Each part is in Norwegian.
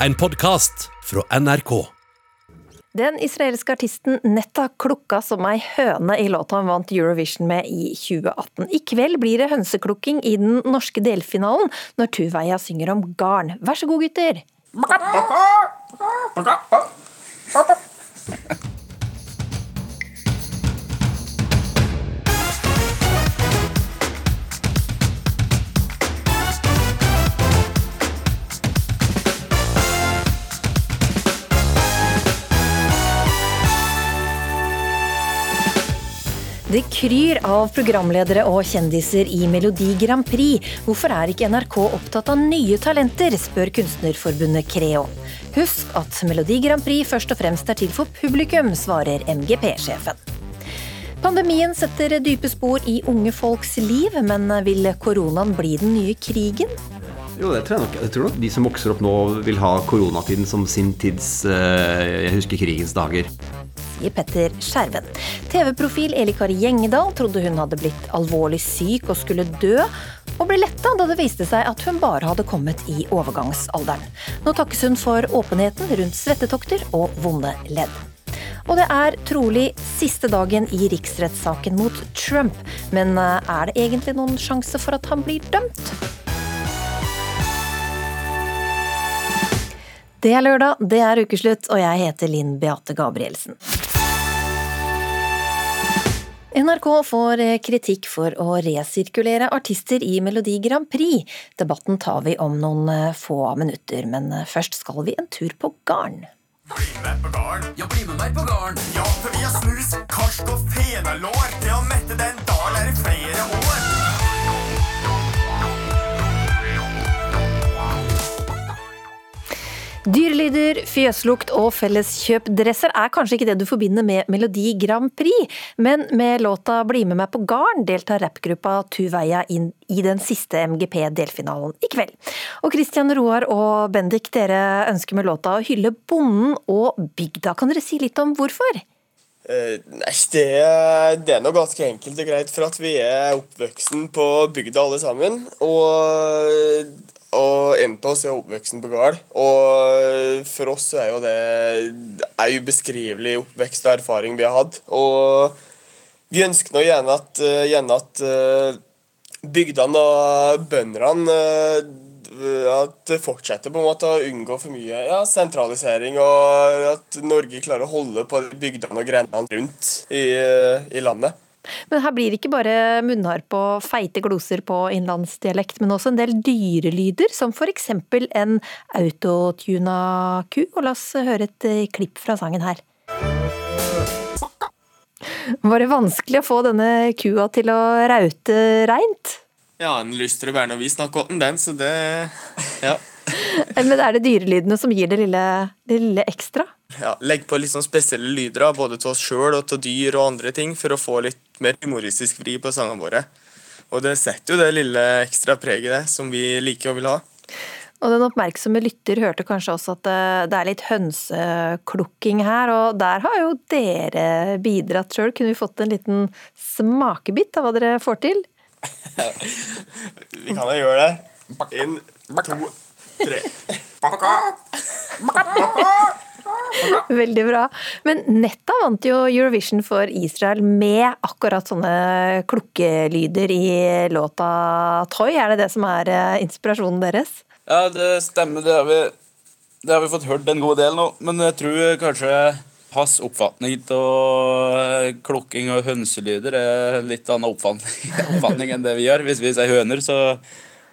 En podkast fra NRK. Den israelske artisten Netta klukka som ei høne i låta han vant Eurovision med i 2018. I kveld blir det hønseklukking i den norske delfinalen, når Tuveia synger om garn. Vær så god, gutter! Det kryr av programledere og kjendiser i Melodi Grand Prix. Hvorfor er ikke NRK opptatt av nye talenter, spør Kunstnerforbundet Creo. Husk at Melodi Grand Prix først og fremst er til for publikum, svarer MGP-sjefen. Pandemien setter dype spor i unge folks liv, men vil koronaen bli den nye krigen? Jo, det tror jeg nok. Jeg tror nok de som vokser opp nå, vil ha koronatiden som sin tids eh, Jeg husker krigens dager. Sier Petter Skjerven. TV-profil Eli Kari Gjengedal trodde hun hadde blitt alvorlig syk og skulle dø, og ble letta da det viste seg at hun bare hadde kommet i overgangsalderen. Nå takkes hun for åpenheten rundt svettetokter og vonde ledd. Og det er trolig siste dagen i riksrettssaken mot Trump, men eh, er det egentlig noen sjanse for at han blir dømt? Det er lørdag, det er ukeslutt, og jeg heter Linn Beate Gabrielsen. NRK får kritikk for å resirkulere artister i Melodi Grand Prix. Debatten tar vi om noen få minutter, men først skal vi en tur på garn. Bli med på garn. Ja, bli med meg på garn. Ja, for vi har snus, karsk og fenalår. Det å mette den dal er i flere år. Dyrelyder, fjøslukt og felleskjøpdresser er kanskje ikke det du forbinder med Melodi Grand Prix, men med låta Bli med meg på garn deltar rappgruppa Tuveia inn i den siste MGP-delfinalen i kveld. Og Christian Roar og Bendik, dere ønsker med låta å hylle bonden og bygda. Kan dere si litt om hvorfor? Uh, nei, det, det er nå ganske enkelt og greit, for at vi er oppvoksen på bygda alle sammen. Og, og en av oss er oppveksten på gård. Og for oss er jo det en ubeskrivelig oppvekst og erfaring vi har hatt. Og vi ønsker nå gjerne at, eh, gjerne at eh, bygdene og bøndene eh, at fortsetter på en måte å unngå for mye ja, sentralisering, og at Norge klarer å holde på bygdene og grendene rundt i, i landet. Men her blir det ikke bare munnharp og feite gloser på innlandsdialekt, men også en del dyrelyder, som eksempel en autotuna ku. Og la oss høre et eh, klipp fra sangen her. Var det vanskelig å få denne kua til å raute reint? Ja, den lyst til å være når vi snakker om den, så det Ja. Men er det dyrelydene som gir det lille, det lille ekstra? ja Legg på litt sånn spesielle lyder, både til oss sjøl og til dyr og andre ting, for å få litt mer humoristisk vri på sangene våre. Og det setter jo det lille ekstra preget det, som vi liker og vil ha. Og den oppmerksomme lytter hørte kanskje også at det- det er litt hønseklukking her, og der har jo dere bidratt sjøl. Kunne vi fått en liten smakebit av hva dere får til? Vi kan jo gjøre det. En, to, tre. Veldig bra. Men Netta vant jo Eurovision for Israel med akkurat sånne klukkelyder i låta Toy. Er det det som er eh, inspirasjonen deres? Ja, det stemmer. Det har vi, det har vi fått hørt en god del nå. Men jeg tror kanskje hans oppfatning av klukking og hønselyder er litt annen oppfatning, oppfatning enn det vi gjør. Hvis vi sier høner, så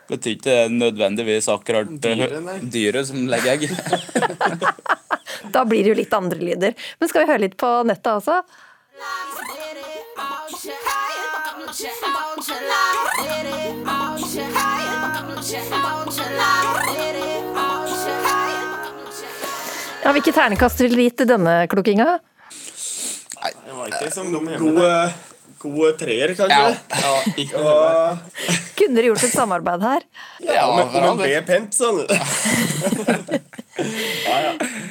betyr ikke det nødvendigvis akkurat Dyret, nei. som legger egg. Da blir det jo litt andre lyder. Men skal vi høre litt på nettet også? Ja, Hvilke ternekast vil du gi til denne klukkinga? Det var ikke som gode, gode treer, kanskje. Ja, ikke Og, Kunne dere gjort et samarbeid her? ja, men, en B-pent, sånn.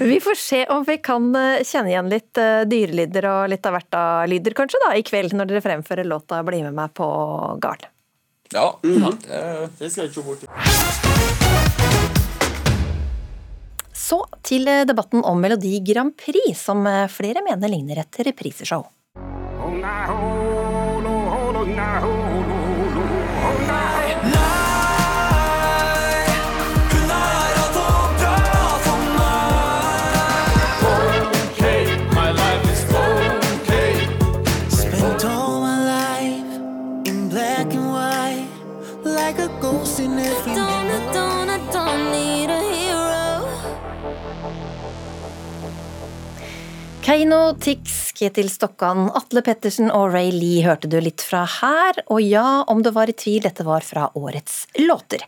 Vi får se om vi kan eh, kjenne igjen litt eh, dyrelyder og litt av hvert av lyder, kanskje, da, i kveld når dere fremfører låta 'Bli med meg på gard'. Ja, det, Det skal jeg ikke bort i. Så til eh, debatten om Melodi Grand Prix, som flere mener ligner et repriseshow. Spent Keiino, Tix, Ketil Stokkan, Atle Pettersen og Ray Lee hørte du litt fra her. Og ja, om du var i tvil, dette var fra årets låter.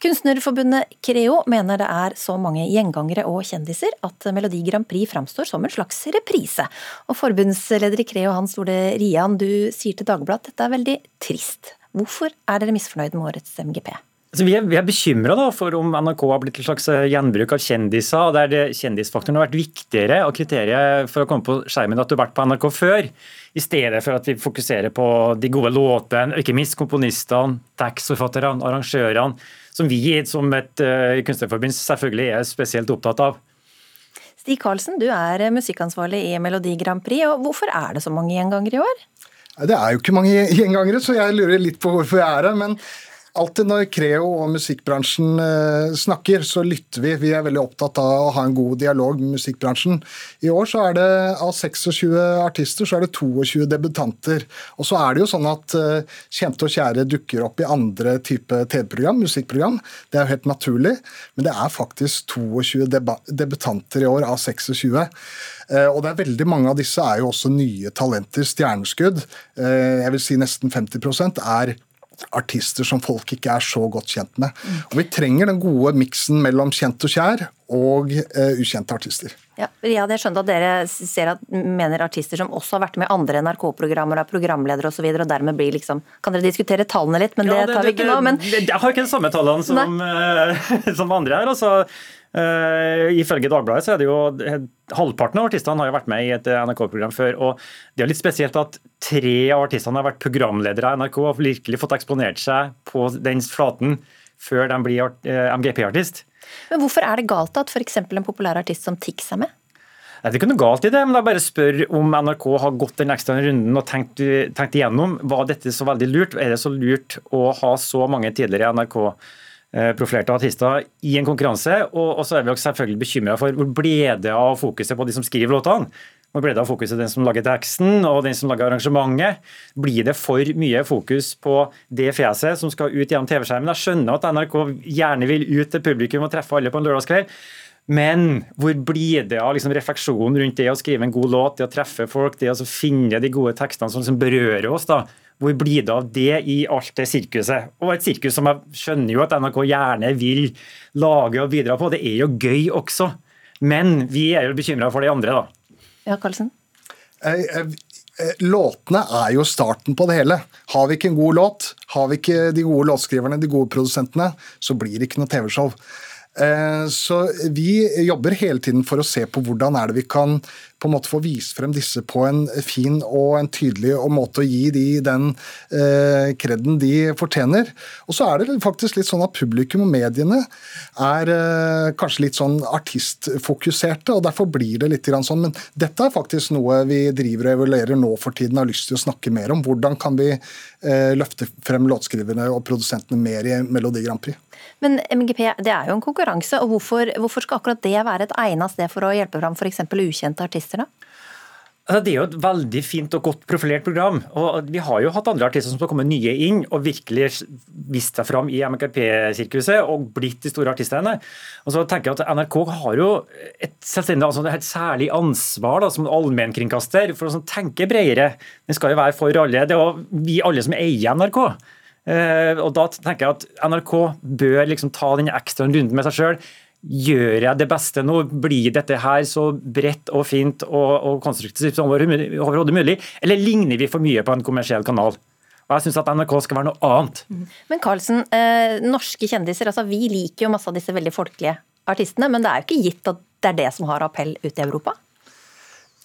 Kunstnerforbundet Creo mener det er så mange gjengangere og kjendiser at Melodi Grand Prix framstår som en slags reprise. Og forbundsleder i Creo, Hans Ole Rian, du sier til Dagbladet at dette er veldig trist. Hvorfor er dere misfornøyd med årets MGP? Altså, vi er, vi er bekymra for om NRK har blitt et slags eh, gjenbruk av kjendiser. Der det, kjendisfaktoren har vært viktigere og kriteriet for å komme på skjermen at du har vært på NRK før, i stedet for at vi fokuserer på de gode låtene, og ikke minst komponistene, tekstforfatterne, arrangørene, som vi som et uh, kunstnerforbund selvfølgelig er spesielt opptatt av. Stig Karlsen, du er musikkansvarlig i Melodi Grand Prix, og hvorfor er det så mange gjengangere i år? Det er jo ikke mange gjengangere, så jeg lurer litt på hvorfor jeg er her. Men alltid når Creo og musikkbransjen eh, snakker, så lytter vi. Vi er veldig opptatt av å ha en god dialog med musikkbransjen. I år så er det av 26 artister så er det 22 debutanter. Og så er det jo sånn at eh, kjente og kjære dukker opp i andre type TV-program, musikkprogram. Det er jo helt naturlig. Men det er faktisk 22 deba- debutanter i år av 26. Eh, Og det er veldig mange av disse er jo også nye talenter, stjerneskudd. Jeg vil si nesten 50% er artister som folk ikke er så godt kjent med. Og vi trenger den gode miksen mellom kjent og kjær og eh, ukjente artister. Ja, jeg hadde skjønt at dere ser at, mener artister som også har vært med i andre NRK-programmer, er programledere osv., og, så videre, og dermed blir liksom Kan dere diskutere tallene litt, men det, tar vi ikke nå. Men Jeg har ikke de samme tallene som, som andre her. altså. Eh, ifølge Dagbladet så er det jo eh, halvparten av artistene har jo vært med i et NRK-program før. og Det er litt spesielt at tre av artistene har vært programledere i NRK og virkelig fått eksponert seg på den flaten før de blir eh, MGP-artist. Men hvorfor er det galt at f.eks. en populær artist som Tix er med? Det er ikke noe galt i det, men jeg bare spør om NRK har gått den ekstra runden og tenkt, tenkt igjennom. Var dette så veldig lurt? Er det så lurt å ha så mange tidligere NRK-profilerte artister i en konkurranse? Og, så er vi også selvfølgelig bekymra for hvor ble det av fokuset på de som skriver låtene? Hvor ble det av fokuset den som lager teksten og den som lager arrangementet? Blir det for mye fokus på det fjeset som skal ut gjennom TV-skjermen? Jeg skjønner at NRK gjerne vil ut til publikum og treffe alle på en lørdagskveld. Men hvor blir det av liksom refleksjonen rundt det å skrive en god låt, det å treffe folk, det å finne de gode tekstene som liksom berører oss? da? Hvor blir det av det i alt det sirkuset? Og et sirkus som jeg skjønner jo at NRK gjerne vil lage og bidra på. Det er jo gøy også. Men vi er jo bekymra for de andre, da. Ja, Karlsen? Låtene er jo starten på det hele. Har vi ikke en god låt, har vi ikke de gode låtskriverne, de gode produsentene, så blir det ikke noe TV-show. Eh, Så vi jobber hele tiden for å se på hvordan er det vi kan på en måte få vist frem disse på en fin og en tydelig og måte å gi de den eh, kreden de fortjener. Og så er det faktisk litt sånn at publikum og mediene er eh, kanskje litt sånn artistfokuserte, og derfor blir det litt sånn. Men dette er faktisk noe vi driver og evaluerer nå for tiden har lyst til å snakke mer om. Hvordan kan vi eh, løfte frem låtskriverne og produsentene mer i Melodi Grand Prix? Men MGP det er jo en konkurranse, og hvorfor, hvorfor skal akkurat det være et egnet sted for å hjelpe fram f.eks. ukjente artister? da? Altså, Det er jo et veldig fint og godt profilert program. og Vi har jo hatt andre artister som har kommet nye inn og virkelig vist seg fram i MKP-sirkuset og blitt de store artistene. Og så tenker jeg at NRK har jo et selvstendig altså et særlig ansvar da, som allmennkringkaster for å sånn, tenke bredere. Den skal jo være for alle. Det er jo vi alle som eier NRK. Eh, og da tenker jeg at NRK bør liksom ta den ekstra runden med seg sjøl. Gjør jeg det beste nå? Blir dette her så bredt og fint og, og konstruktivt som overhodet mulig? Eller ligner vi for mye på en kommersiell kanal? Og Jeg syns at NRK skal være noe annet. Men Karlsen, eh, norske kjendiser, altså vi liker jo masse av disse veldig folkelige artistene, men det er jo ikke gitt at det er det som har appell ute i Europa?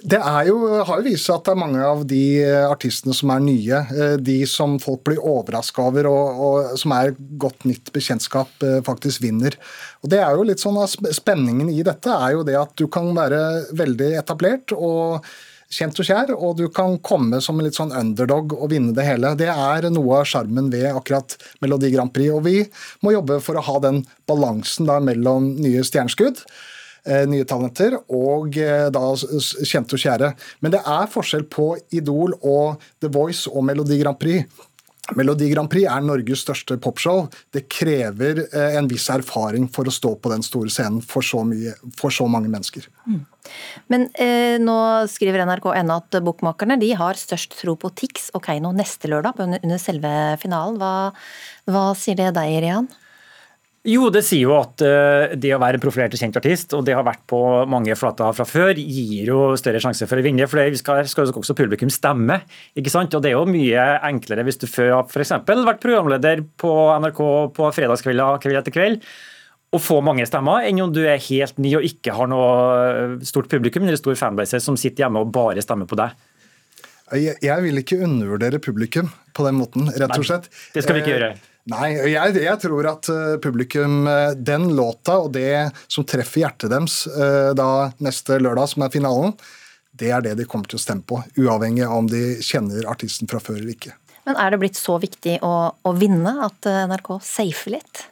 Det jo, har jo vist seg at det er mange av de artistene som er nye, eh, de som folk blir overraska over og, og, som er godt nytt bekjentskap, eh, faktisk vinner. Og det er jo litt sånn Spenningen i dette er jo det at du kan være veldig etablert og kjent og kjær, og du kan komme som en litt sånn underdog og vinne det hele. Det er noe av sjarmen ved akkurat Melodi Grand Prix. Og vi må jobbe for å ha den balansen mellom nye stjerneskudd Eh, nye talenter, og eh, da kjente og kjære. Men det er forskjell på Idol og The Voice og Melodi Grand Prix. Melodi Grand Prix er Norges største popshow. Det krever eh, en viss erfaring for å stå på den store scenen for så, mye, for så mange mennesker. Mm. Men eh, nå skriver nrk.no at bokmakerne de har størst tro på Tix og Keiino neste lørdag under selve finalen. Hva, hva sier det deg, Rian? Jo, det sier jo at eh, det å være en profilert og kjent artist, og det har vært på mange flater fra før, gir jo større sjanse for å vinne. For det skal, skal også publikum stemme. ikke sant? Og det er jo mye enklere hvis du før har f.eks. vært programleder på NRK på fredagskvelder kveld etter kveld Og få mange stemmer, enn om du er helt ny og ikke har noe stort publikum eller stor fanbase som sitter hjemme og bare stemmer på deg. Jeg vil ikke undervurdere publikum på den måten, rett og slett. Nei, det skal vi ikke gjøre. Nei, jeg, jeg, tror at eh, publikum, eh, den låta og det som treffer hjertet deres eh, da neste lørdag, som er finalen, det er det de kommer til å stemme på. Uavhengig av om de kjenner artisten fra før eller ikke. Men er det blitt så viktig å, å vinne at NRK safer litt?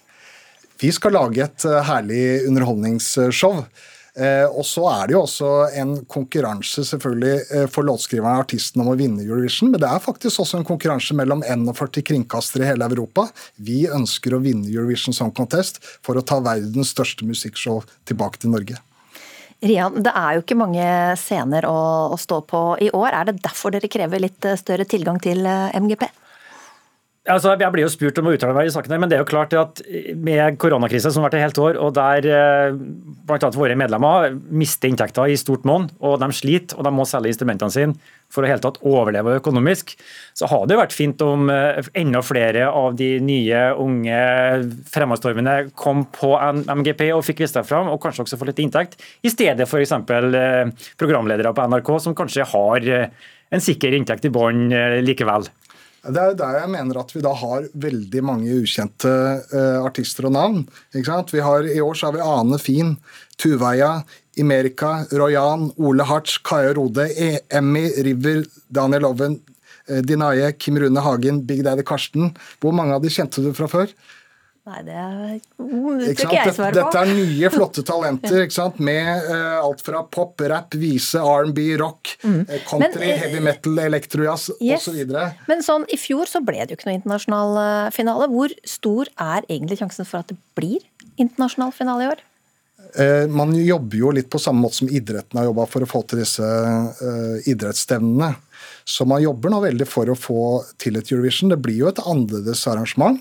Vi skal lage et herlig underholdningsshow. Eh, og så er det jo også en konkurranse selvfølgelig eh, for låtskriveren og artisten om å vinne Eurovision, men det er faktisk også en konkurranse mellom 41 kringkastere i hele Europa. Vi ønsker å vinne Eurovision Song Contest for å ta verdens største musikkshow tilbake til Norge. Rian, det er jo ikke mange scener å, å stå på i år. Er det derfor dere krever litt eh, større tilgang til MGP? Altså, jeg blir jo spurt om å uttale meg i sakene, men det er jo klart at med koronakrisen som har vært et helt år, og der eh, bl.a. våre medlemmer mister inntekter i stort monn, og de sliter og de må selge instrumentene sine for å helt tatt overleve økonomisk, så har det vært fint om eh, enda flere av de nye, unge fremadstormene kom på MGP og fikk vist seg fram, og kanskje også få litt inntekt, i stedet f.eks. Eh, programledere på NRK som kanskje har en sikker inntekt i bånn likevel. Det er jo der jeg mener at vi da har veldig mange ukjente uh, artister og navn. ikke Har, I år så har vi Ane Fin, Tuveia, Imerika, Royan, Ole Hartz, Kaja Rode, e Emmy, River, Daniel Oven, uh, Dinaye, Kim Rune Hagen, Big Daddy Karsten. Hvor mange av de kjente du fra før? Nei, det, tror ikke jeg svare på. Dette er nye, flotte talenter ikke sant? med uh, alt fra pop, rap, vise, R&B, rock, mm. uh, country, Men, uh, heavy metal, elektrojazz yes. osv. Men sånn, i fjor så ble det jo ikke noe internasjonal finale. Hvor stor er egentlig sjansen for at det blir internasjonal finale i år? Man jobber jo litt på samme måte som idretten har jobba for å få til disse idrettsstevnene. Så man jobber nå veldig for å få til et Eurovision. Det blir jo et annerledes arrangement.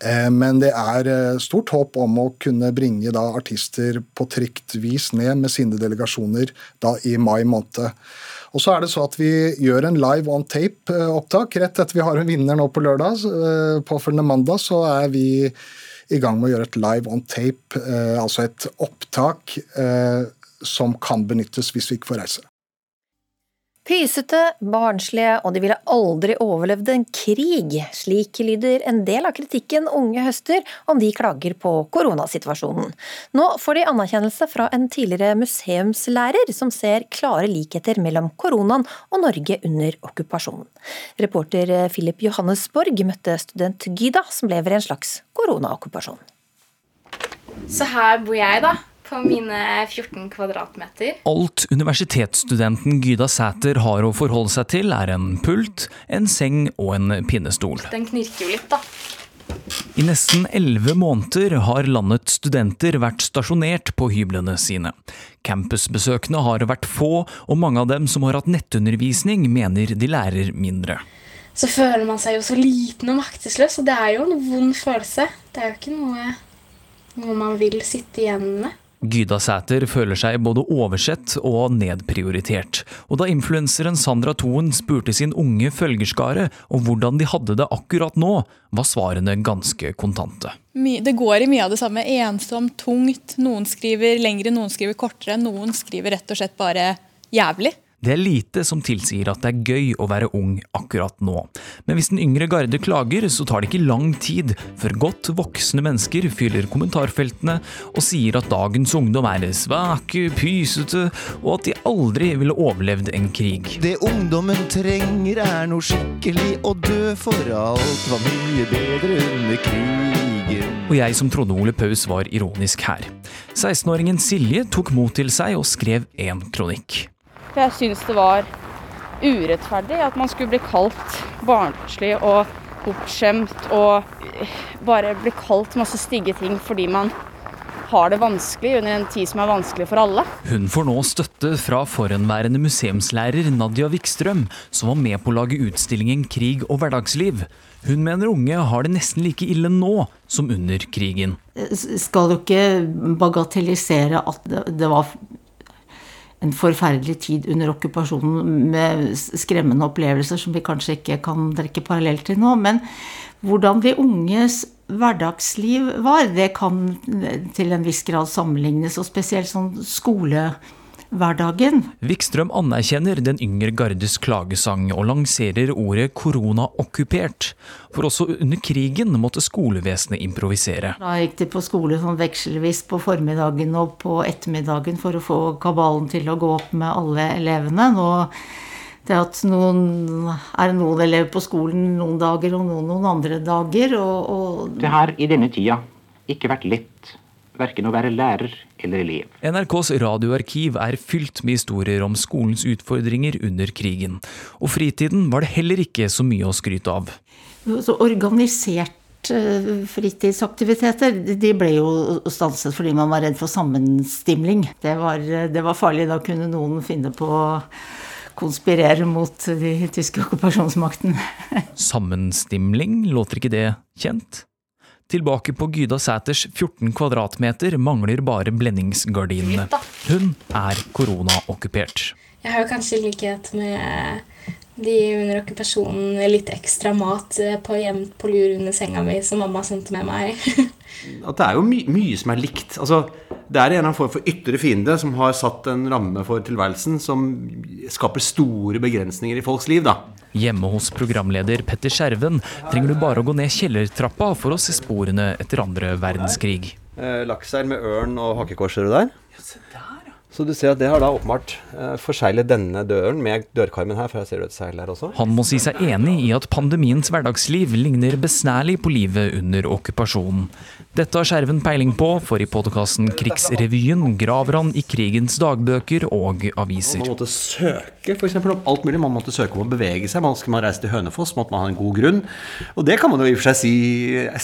Eh, men det er eh, stort håp om å kunne bringe da artister på trygt vis ned med sine delegasjoner da i mai måned. Og så er det så at Vi gjør en live on tape-opptak. Rett etter vi har en vinner nå på lørdag, eh, påfølgende mandag, så er vi i gang med å gjøre et live on tape, altså et opptak som kan benyttes hvis vi ikke får reise. Pysete, barnslige, og de ville aldri overlevd en krig. Slik lyder en del av kritikken unge høster om de klager på koronasituasjonen. Nå får de anerkjennelse fra en tidligere museumslærer som ser klare likheter mellom koronaen og Norge under okkupasjonen. Reporter Philip Johannesborg møtte student Gyda, som lever i en slags koronaokkupasjon. Så her bor jeg, da på mine 14 kvadratmeter. Alt universitetsstudenten Gyda Sæter har å forholde seg til, er en pult, en seng og en pinnestol. Den knirker jo litt, da. I nesten elleve måneder har landets studenter vært stasjonert på hyblene sine. Campusbesøkene har vært få, og mange av dem som har hatt nettundervisning, mener de lærer mindre. Så føler man seg jo så liten og maktesløs, og det er jo en vond følelse. Det er jo ikke noe, noe man vil sitte igjen med. Gyda Sæter føler seg både oversett og nedprioritert, og da influenseren Sandra Toen spurte sin unge følgerskare om hvordan de hadde det akkurat nå, var svarene ganske kontante. Det går i mye av det samme. Ensomt, tungt. Noen skriver lengre, noen skriver kortere. Noen skriver rett og slett bare jævlig. Det er lite som tilsier at det er gøy å være ung akkurat nå. Men hvis den yngre garde klager, så tar det ikke lang tid før godt voksne mennesker fyller kommentarfeltene og sier at dagens ungdom er svake, pysete, og at de aldri ville overlevd en krig. Det ungdommen trenger er noe skikkelig å dø for alt var mye bedre under krigen. Og jeg som trodde Ole Paus var ironisk her. 16-åringen Silje tok mot til seg og skrev en kronikk. For jeg syns det var urettferdig at man skulle bli kalt barnslig og bortskjemt og bare bli kalt masse stygge ting fordi man har det vanskelig under en tid som er vanskelig for alle. Hun får nå støtte fra forhenværende museumslærer Nadia Wikstrøm, som var med på å lage utstillingen Krig og hverdagsliv. Hun mener unge har det nesten like ille nå som under krigen. Skal jo ikke bagatellisere at det, det var en forferdelig tid under okkupasjonen med skremmende opplevelser som vi kanskje ikke kan trekke parallell til nå. Men hvordan de unges hverdagsliv var, det kan til en viss grad sammenlignes. Og spesielt sånn skolehverdagen. Wikstrøm anerkjenner den yngre gardes klagesang og lanserer ordet koronaokkupert. For også under krigen måtte skolevesenet improvisere. Da gikk de på skole sånn vekselvis på formiddagen og på ettermiddagen for å få kabalen til å gå opp med alle elevene. Nå det at noen er noen elever på skolen noen dager og noen noen andre dager. Og, og Det har i denne tida ikke vært lett verken å være lærer eller liv. NRKs radioarkiv er fylt med historier om skolens utfordringer under krigen. Og fritiden var det heller ikke så mye å skryte av. Så organisert eh, fritidsaktiviteter de ble jo stanset fordi man var redd for sammenstimling. Det var, det var farlig. Da kunne noen finne på å konspirere mot de tyske okkupasjonsmakten. Sammenstimling, låter ikke det kjent? Tilbake på Gyda Sæters 14 kvadratmeter mangler bare blendingsgardinene. Hun er koronaokkupert. Jeg har jo kanskje likhet med de under okkupasjonen litt ekstra mat på hjem, på lur under senga mi som mamma sendte med meg. At det er jo my mye som er likt. Altså, det er en form for ytre fiende som har satt en ramme for tilværelsen som skaper store begrensninger i folks liv, da. Hjemme hos programleder Petter Skjerven trenger du bare å gå ned kjellertrappa for å se sporene etter andre verdenskrig. Eh, Lakseil med ørn og hakekors, ser du der? Så du ser at det har da åpenbart eh, forseglet denne døren med dørkarmen her, for jeg ser det et seil her også. Han må si seg enig i at pandemiens hverdagsliv ligner besnærlig på livet under okkupasjonen. Dette har Skjerven peiling på, for i podkasten Krigsrevyen graver han i krigens dagbøker og aviser. Man måtte søke for eksempel, om alt mulig. Man måtte søke om å bevege seg. Man Skal man reise til Hønefoss, måtte man ha en god grunn. Og det kan man jo i og for seg si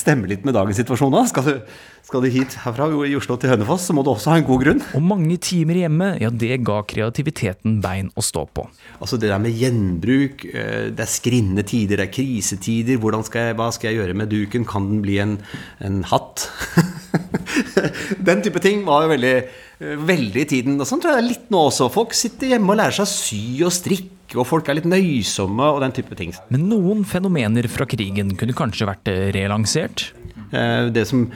stemmer litt med dagens situasjon da. Skal du, skal du hit herfra i Oslo til Hønefoss, så må du også ha en god grunn. Og mange timer hjemme, ja det ga kreativiteten bein å stå på. Altså det der med gjenbruk, eh, det er skrinne tider, det er krisetider. Hvordan skal jeg, hva skal jeg gjøre med duken? Kan den bli en, en hatt? Den type ting var jo veldig, eh, veldig i tiden. Og sånn tror jeg det er litt nå også. Folk sitter hjemme og lærer seg å sy og strikke, og folk er litt nøysomme og den type ting. Men noen fenomener fra krigen kunne kanskje vært eh, relansert? Det som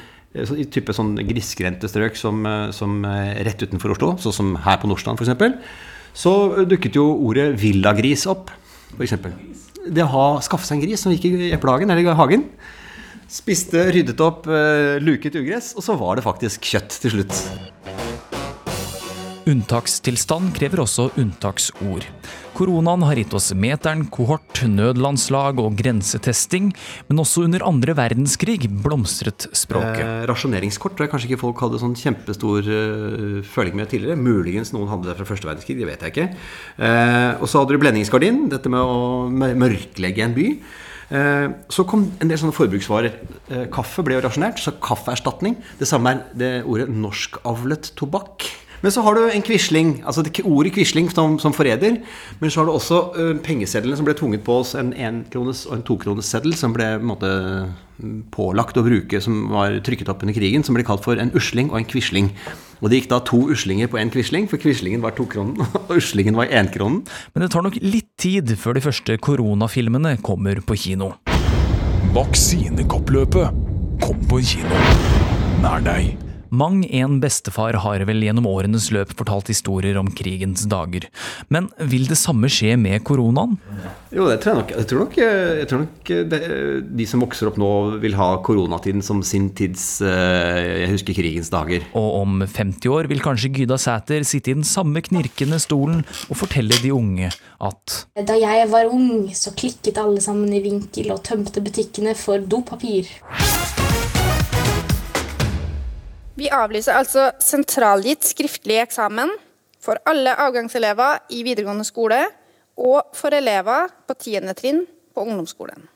i type sånn grisgrendte strøk som, som rett utenfor Oslo, sånn som her på Nordstrand f.eks., så dukket jo ordet villagris opp, f.eks. Det å ha, skaffe seg en gris som gikk i eplehagen eller i hagen. Spiste, ryddet opp, luket ugress, og så var det faktisk kjøtt til slutt. Unntakstilstand krever også unntaksord. Koronaen har gitt oss meteren, kohort, nødlandslag og grensetesting, men også under andre verdenskrig blomstret språket. Eh, rasjoneringskort tror jeg kanskje ikke folk hadde sånn kjempestor uh, føling med tidligere. Muligens noen hadde det fra første verdenskrig, det vet jeg ikke. Eh, og så hadde du blendingsgardin, dette med å mørklegge en by. Eh, så kom en del sånne forbruksvarer. Eh, kaffe ble jo rasjonert, så kaffeerstatning. Det samme er det ordet norskavlet tobakk. Men så har du en quisling, altså ordet quisling som, som forræder. Men så har du også uh, pengesedlene som ble tvunget på oss, en enkrones og en tokronesseddel som ble på en måte, pålagt å bruke, som var trykket opp under krigen, som ble kalt for en usling og en quisling. Og det gikk da to uslinger på én quisling, for quislingen var tokronen, og uslingen var énkronen. Men det tar nok litt tid før de første koronafilmene kommer på kino. Vaksinekoppløpet kom på kino nær deg. Mang en bestefar har vel gjennom årenes løp fortalt historier om krigens dager. Men vil det samme skje med koronaen? Jo, det tror jeg nok. Jeg tror nok, jeg tror nok det, de som vokser opp nå, vil ha koronatiden som sin tids eh, Jeg husker krigens dager. Og om 50 år vil kanskje Gyda Sæter sitte i den samme knirkende stolen og fortelle de unge at Da jeg var ung, så klikket alle sammen i vinkel og tømte butikkene for dopapir. Vi avlyser altså sentralgitt skriftlig eksamen for alle avgangselever i videregående skole og for elever på tiende trinn på ungdomsskolen.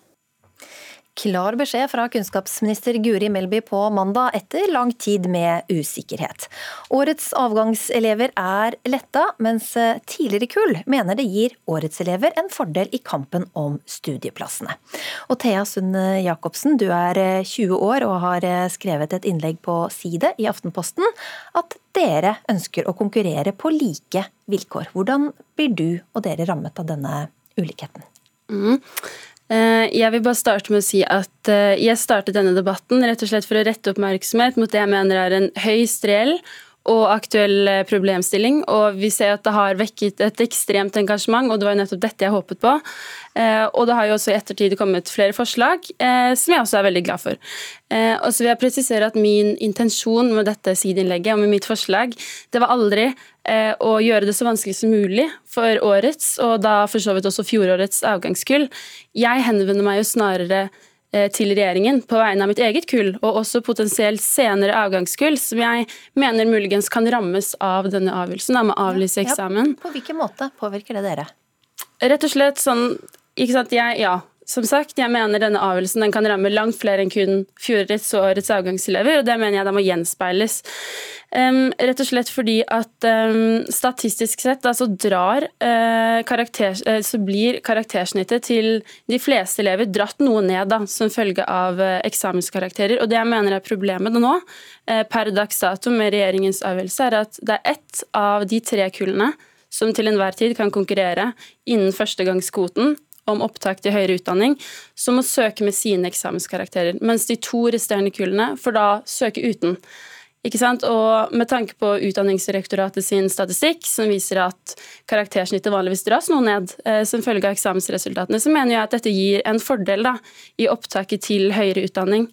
Klar beskjed fra kunnskapsminister Guri Melby på mandag etter lang tid med usikkerhet. Årets avgangselever er letta, mens tidligere kull mener det gir årets elever en fordel i kampen om studieplassene. Og Thea Sund Jacobsen, du er 20 år og har skrevet et innlegg på Side i Aftenposten at dere ønsker å konkurrere på like vilkår. Hvordan blir du og dere rammet av denne ulikheten? Mm. Jeg vil bare starte med å si at jeg startet denne debatten rett og slett for å rette oppmerksomhet mot det jeg mener er en høyst reell og aktuell problemstilling. Og vi ser at det har vekket et ekstremt engasjement, og det var jo nettopp dette jeg håpet på. Og det har jo også i ettertid kommet flere forslag, som jeg også er veldig glad for. Og så vil jeg presisere at min intensjon med dette sideinnlegget og med mitt forslag, det var aldri å gjøre det så vanskelig som mulig for årets, og da for så vidt også fjorårets avgangskull. Jeg henvender meg jo snarere til regjeringen på vegne av mitt eget kull, og også potensielt senere avgangskull, som jeg mener muligens kan rammes av denne avgjørelsen med å avlyse eksamen. Ja, på hvilken måte påvirker det dere? Rett og slett sånn ikke sant, jeg, ja, som sagt, jeg mener denne avgjørelsen den kan ramme langt flere enn kun fjorårets og årets avgangselever, og det mener jeg da må gjenspeiles. Um, rett og slett fordi at um, statistisk sett da, så, drar, uh, karakter, uh, så blir karaktersnittet til de fleste elever dratt noe ned da, som følge av uh, eksamenskarakterer. Og det jeg mener er problemet nå, per dags dato med regjeringens avgjørelse, er at det er ett av de tre kullene som til enhver tid kan konkurrere innen førstegangskvoten om opptak til høyere utdanning, som må søke med sine eksamenskarakterer. Mens de to resterende kullene får da søke uten. Ikke sant? Og Med tanke på Utdanningsdirektoratet sin statistikk, som viser at karaktersnittet vanligvis dras noe ned eh, som følge av eksamensresultatene, så mener jeg at dette gir en fordel da, i opptaket til høyere utdanning.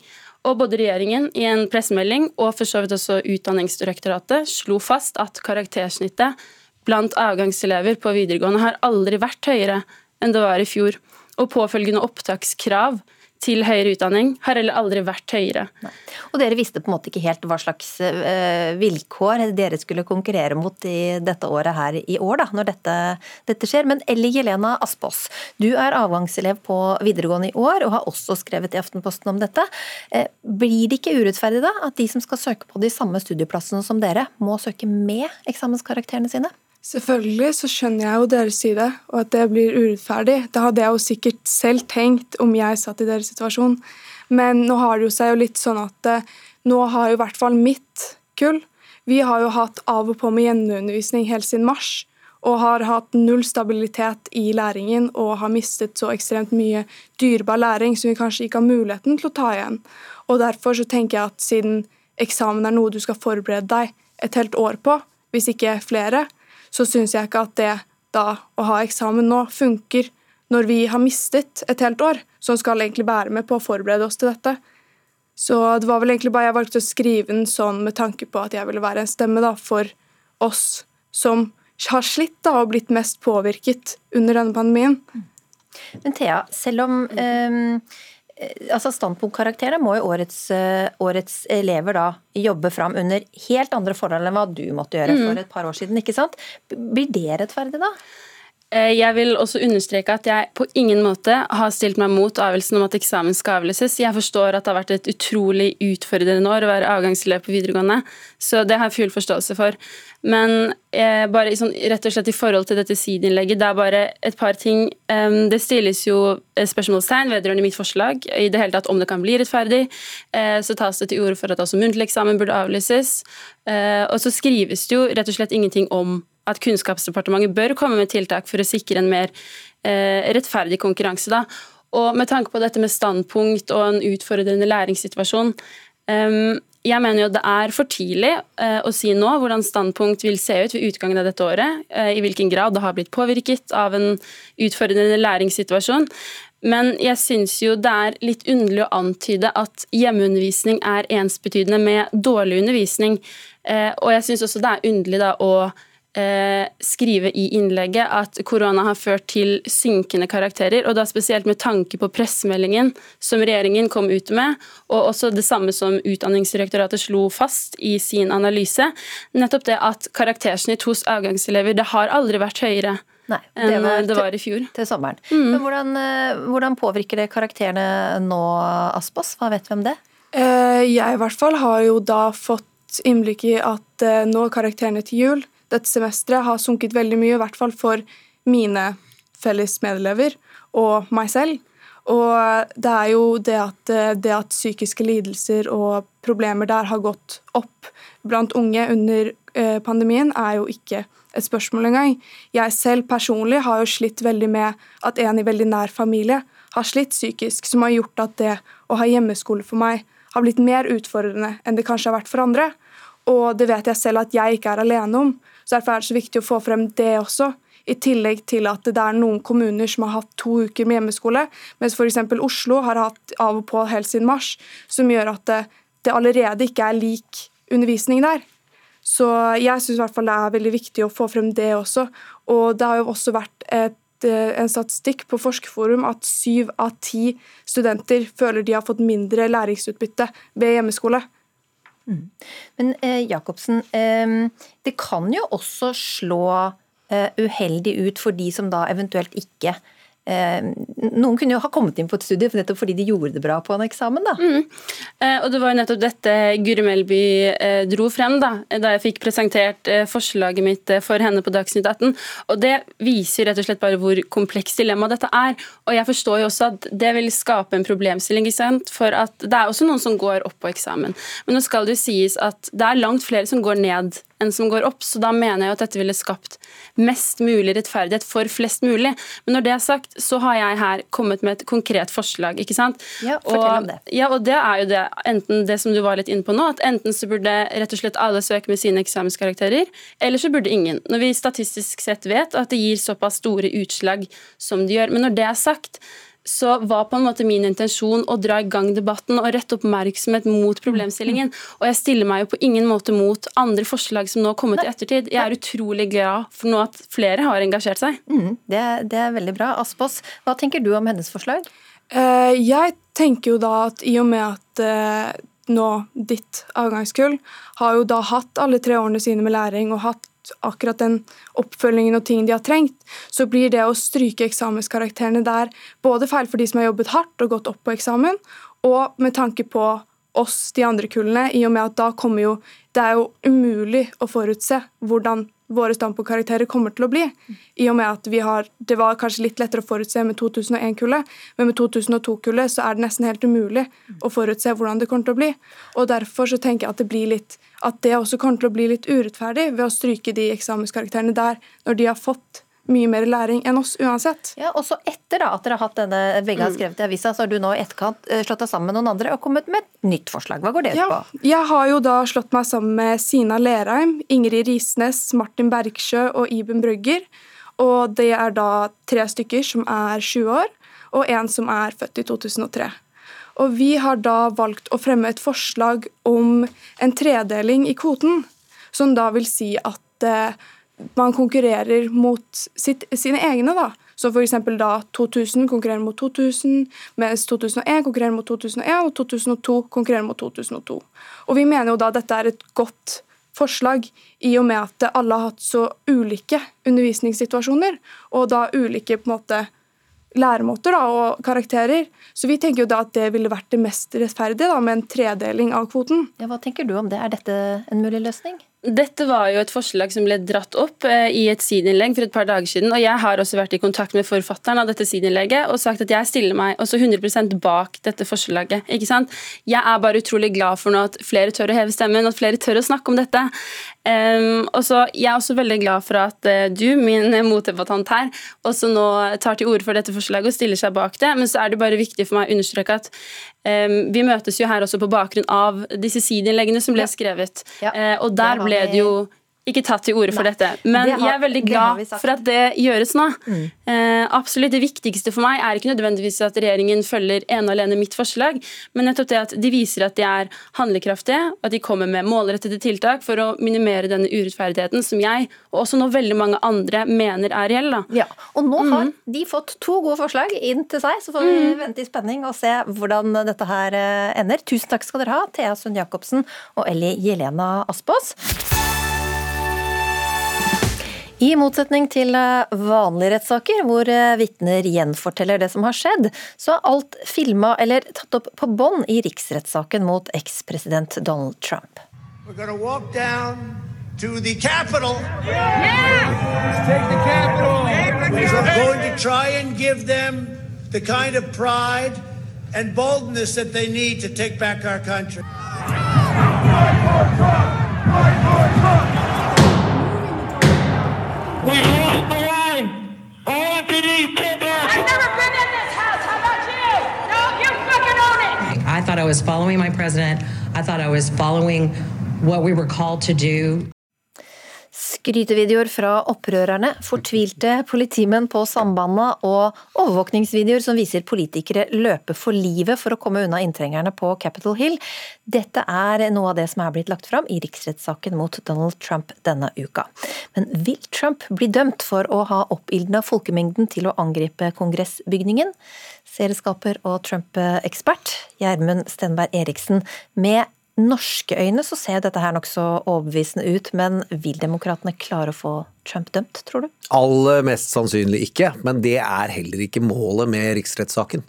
Og både regjeringen i en pressemelding og for så vidt også Utdanningsdirektoratet slo fast at karaktersnittet blant avgangselever på videregående har aldri vært høyere enn det var i fjor. Og påfølgende opptakskrav til høyere utdanning har heller aldri vært høyere. Nei. Og dere visste på en måte ikke helt hva slags uh, vilkår dere skulle konkurrere mot i dette året her i år, da, når dette, dette skjer. Men Elli Jelena Aspås, du er avgangselev på videregående i år og har også skrevet i Aftenposten om dette. Uh, blir det ikke urettferdig da at de som skal søke på de samme studieplassene som dere, må søke med eksamenskarakterene sine? Selvfølgelig så skjønner jeg jo deres side, og at det blir urettferdig. Det hadde jeg jo sikkert selv tenkt om jeg satt i deres situasjon. Men nå har det jo seg jo litt sånn at eh, nå har jo i hvert fall mitt kull Vi har jo hatt av og på med gjenundervisning helt siden mars. Og har hatt null stabilitet i læringen og har mistet så ekstremt mye dyrebar læring som vi kanskje ikke har muligheten til å ta igjen. Og derfor så tenker jeg at siden eksamen er noe du skal forberede deg et helt år på, hvis ikke flere, så syns jeg ikke at det da å ha eksamen nå funker når vi har mistet et helt år, som skal egentlig bære med på å forberede oss til dette. Så det var vel egentlig bare jeg valgte å skrive den sånn med tanke på at jeg ville være en stemme da, for oss som har slitt da, og blitt mest påvirket under denne pandemien. Men Thea, selv om um altså Standpunktkarakterene må jo årets, årets, elever da jobbe fram under helt andre forhold enn hva du måtte gjøre for et par år siden. ikke sant? Blir det rettferdig, da? Jeg vil også understreke at jeg på ingen måte har stilt meg mot avgjørelsen om at eksamen skal avlyses. Jeg forstår at det har vært et utrolig utfordrende år å være avgangselev på videregående, så det har jeg full forståelse for. Men bare sånn, rett og slett i forhold til dette sideinnlegget, det er bare et par ting. Det stilles jo spørsmålstegn vedrørende mitt forslag i det hele tatt om det kan bli rettferdig. Så tas det til orde for at også muntlig eksamen burde avlyses. Og så skrives det jo rett og slett ingenting om at Kunnskapsdepartementet bør komme med tiltak for å sikre en mer eh, rettferdig konkurranse. Da. Og med tanke på dette med standpunkt og en utfordrende læringssituasjon um, jeg mener jo det er for tidlig uh, å si nå hvordan standpunkt vil se ut ved utgangen av dette året. Uh, I hvilken grad det har blitt påvirket av en utfordrende læringssituasjon. Men jeg syns jo det er litt underlig å antyde at hjemmeundervisning er ensbetydende med dårlig undervisning. Eh, og jeg syns også det er underlig da å skrive i innlegget at korona har ført til synkende karakterer, og da spesielt med tanke på pressemeldingen som regjeringen kom ut med, og også det samme som Utdanningsdirektoratet slo fast i sin analyse, nettopp det at karaktersnitt hos avgangselever det har aldri vært høyere. Nei, enn det til- var i fjor. Til sommeren. Men hvordan, eh, hvordan påvirker det karakterene nå, Aspas? Hva vet vi om det? Eh, Jeg i hvert fall har jo da fått innblikk i at eh, nå karakterene til jul dette semesteret har sunket veldig mye, i hvert fall for mine felles medelever og meg selv. Og det er jo det at, eh, det at psykiske lidelser og problemer der har gått opp blant unge under eh, pandemien, er jo ikke et spørsmål engang. Jeg selv personlig har jo slitt veldig med at en i veldig nær familie har slitt psykisk, som har gjort at det å ha hjemmeskole for meg har blitt mer utfordrende enn det kanskje har vært for andre. Og det vet jeg selv at jeg ikke er alene om. Så Derfor er det så viktig å få frem det også. I tillegg til at det er noen kommuner som har hatt to uker med hjemmeskole, mens f.eks. Oslo har hatt av og på helt siden mars, som gjør at det, det allerede ikke er lik undervisning der. Så jeg syns det er veldig viktig å få frem det også. Og det har jo også vært et, eh, en statistikk på Forskerforum at syv av ti studenter føler de har fått mindre læringsutbytte ved hjemmeskole. Men eh, Jacobsen, eh, det kan jo også slå eh, uheldig ut for de som da eventuelt ikke eh, Noen kunne jo ha kommet inn på et studie nettopp fordi de gjorde det bra på en eksamen, da. Mm. og Det var jo nettopp dette Guri Melby eh, dro frem da, da jeg fikk presentert eh, forslaget mitt eh, for henne på Dagsnytt 18. Og Det viser rett og slett bare hvor komplekst dilemma dette er. Og jeg forstår jo også at det vil skape en problemstilling. For at det er også noen som går opp på eksamen. Men nå skal det jo sies at det er langt flere som går ned enn som går opp, så da mener jeg at dette ville skapt mest mulig rettferdighet for flest mulig. Men når det er sagt, så har jeg her kommet med et konkret forslag, ikke sant? Ja, fortell om det. Ja, og det er jo det, enten det som du var litt inne på nå, at enten så burde rett og slett alle søke med sine eksamenskarakterer, eller så burde ingen. Når vi statistisk sett vet at det gir såpass store utslag som det gjør. Men når det er sagt, så var på en måte min intensjon å dra i gang debatten og rette oppmerksomhet mot problemstillingen. Og jeg stiller meg jo på ingen måte mot andre forslag som nå har kommet i ettertid. Jeg er utrolig glad for nå at flere har engasjert seg. Mm, det, det er veldig bra. Aspås, hva tenker du om hennes forslag? Uh, Jeg tenker jo da at i og med at uh, nå ditt avgangskull har jo da hatt alle tre årene sine med læring og hatt akkurat den oppfølgingen og ting de har trengt, så blir det å stryke eksamenskarakterene der både feil for de som har jobbet hardt og gått opp på eksamen, og med tanke på oss, de andre kullene, i og med at da kommer jo Det er jo umulig å forutse hvordan våre standpunktkarakterer kommer til å bli. I og med at vi har Det var kanskje litt lettere å forutse med 2001-kullet, men med 2002-kullet så er det nesten helt umulig å forutse hvordan det kommer til å bli. Og derfor så tenker jeg at det blir litt at det også kommer til å bli litt urettferdig ved å stryke de eksamenskarakterene der, når de har fått mye mer læring enn oss uansett. Ja, og så etter da, at dere har hatt denne, begge har skrevet i avisa, så har du nå i etterkant eh, slått deg sammen med noen andre og kommet med et nytt forslag. Hva går det ut Ja, på? jeg har jo da slått meg sammen med Sina Lerheim, Ingrid Risnes, Martin Bergsjø og Iben Brøgger. Og det er da tre stykker som er 20 år, og en som er født i 2003. Og vi har da valgt å fremme et forslag om en tredeling i kvoten, som da vil si at eh, man konkurrerer mot sitt, sine egne, da. Så f.eks. da 2000 konkurrerer mot 2000, mens 2001 konkurrerer mot 2001, og 2002 konkurrerer mot 2002. Og vi mener jo da dette er et godt forslag, i og med at alle har hatt så ulike undervisningssituasjoner, og da ulike på en måte læremåter da, og karakterer. Så vi tenker jo da at det ville vært det mest rettferdige, da, med en tredeling av kvoten. Ja, hva tenker du om det? Er dette en mulig løsning? Dette var jo et forslag som ble dratt opp eh, i et sideinnlegg for et par dager siden. og Jeg har også vært i kontakt med forfatteren av dette sideinnlegget og sagt at jeg stiller meg også 100% bak dette forslaget. ikke sant? Jeg er bare utrolig glad for nå at flere tør å heve stemmen, at flere tør å snakke om dette. Um, og så, jeg er også veldig glad for at uh, du, min motdebattant her, også nå tar til orde for dette forslaget og stiller seg bak det. Men så er det bare viktig for meg å understreke at um, vi møtes jo her også på bakgrunn av disse sideinnleggene som ble skrevet. Eh, og der ble det jo ikke tatt til orde for dette. Men det har- jeg er veldig glad for at det gjøres nå. Mm. Eh, absolutt Det viktigste for meg er ikke nødvendigvis at regjeringen følger ene og alene mitt forslag, men nettopp det at de viser at de er handlekraftige, at de kommer med målrettede tiltak for å minimere denne urettferdigheten som jeg, og også nå veldig mange andre, mener er reell. Da. Ja, og nå har de fått to gode forslag inn til seg, så får vi vente i spenning og se hvordan dette her eh, ender. Tusen takk skal dere ha, Thea Sund Jacobsen og Elly Jelena Aspås. I motsetning til eh, vanlige rettssaker, hvor eh, vitner gjenforteller det som har skjedd, så er alt filma eller tatt opp på bånd i riksrettssaken mot ekspresident Donald Trump. To the Capitol. Let's take the Capitol. We're going to try and give them the kind of pride and boldness that they need to take back our country. We was following my president. I thought I was following what we were called to do. Skrytevideoer fra opprørerne, fortvilte politimenn på Sambandet og overvåkningsvideoer som viser politikere løpe for livet for å komme unna inntrengerne på Capitol Hill. Dette er noe av det som er blitt lagt fram i riksrettssaken mot Donald Trump denne uka. Men vil Trump bli dømt for å ha oppildna folkemengden til å angripe kongressbygningen? Serieskaper og Trump-ekspert Gjermund Stenberg Eriksen, med norske øyne så ser dette her nokså overbevisende ut, men vil demokratene klare å få Trump dømt, tror du? Aller mest sannsynlig ikke, men det er heller ikke målet med riksrettssaken.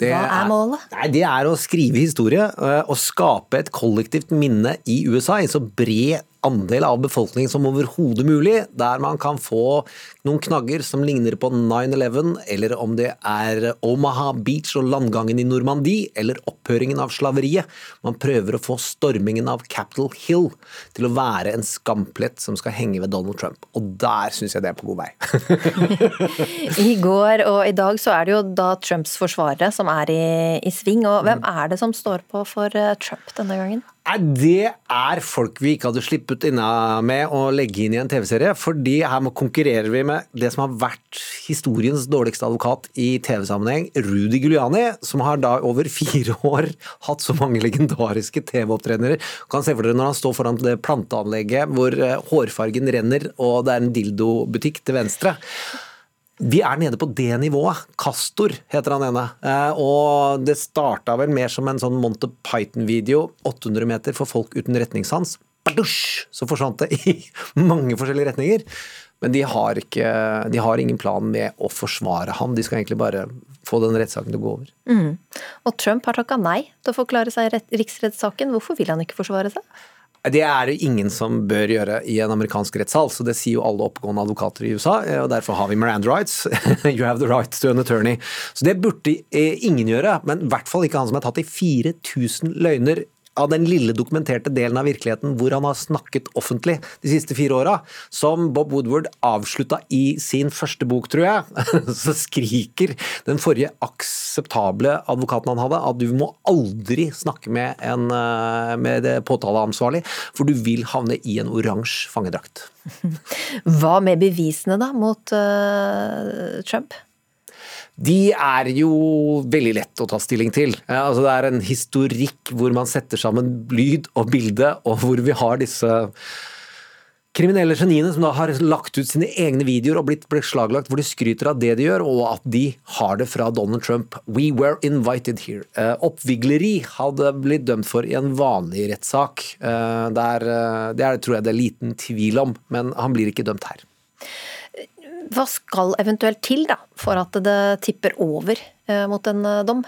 Det Hva er målet? Nei, det er å skrive historie eh, og skape et kollektivt minne i USA i så bred andel av befolkningen som overhodet mulig, der man kan få noen knagger som ligner på 9-11, eller om det er Omaha Beach og landgangen i Normandie, eller opphøringen av slaveriet. Man prøver å få stormingen av Capitol Hill til å være en skamplett som skal henge ved Donald Trump. Og der syns jeg det er på god vei. I går og i dag så er det jo da Trumps forsvarere som er i, i sving, og hvem er det som står på for eh, Trump denne gangen? Nei, Det er folk vi ikke hadde sluppet inna med å legge inn i en TV-serie. fordi her konkurrerer vi med det som har vært historiens dårligste advokat i TV-sammenheng, Rudy Giuliani, som har da over fire år hatt så mange legendariske tv-opptrenere. Kan se for dere når han står foran det planteanlegget hvor eh, hårfargen renner og det er en dildobutikk til venstre. Vi er nede på det nivået. Castor heter han ene. Eh, Og det starta vel mer som en sånn Monty Python-video, 800 meter for folk uten retningssans. Badusj! Så forsvant det i mange forskjellige retninger. Men de har, ikke, de har ingen plan med å forsvare han. De skal egentlig bare få den rettssaken til å gå over. Mm. Og Trump har takka nei til å forklare seg i riksrettssaken. Hvorfor vil han ikke forsvare seg? Det er det ingen som bør gjøre i en amerikansk rettssal, så det sier jo alle oppgående advokater i USA, eh, og derfor har vi Miranda rights. you have the right to an attorney. Så det burde eh, ingen gjøre, men i hvert fall ikke han som er tatt i 4000 løgner av den lille dokumenterte delen av virkeligheten hvor han har snakket offentlig de siste fire åra. Som Bob Woodward avslutta i sin første bok, tror jeg, så skriker den forrige akseptable advokaten han hadde, at du må aldri snakke med en eh, med påtaleansvarlig, for du vil havne i en oransje fangedrakt. Hva med bevisene da mot uh, Trump? De er jo veldig lett å ta stilling til. Altså det er en historikk hvor man setter sammen lyd og bilde, og hvor vi har disse kriminelle geniene som da har lagt ut sine egne videoer og blitt beslaglagt, hvor de skryter av det de gjør, og at de har det fra Donald Trump. We were invited here. Eh, oppvigleri hadde blitt dømt for i en vanlig rettssak. Det, der, eh, det er, tror jeg det er liten tvil om, men han blir ikke dømt her. Hva skal eventuelt til da, for at det tipper over eh, mot en eh, dom?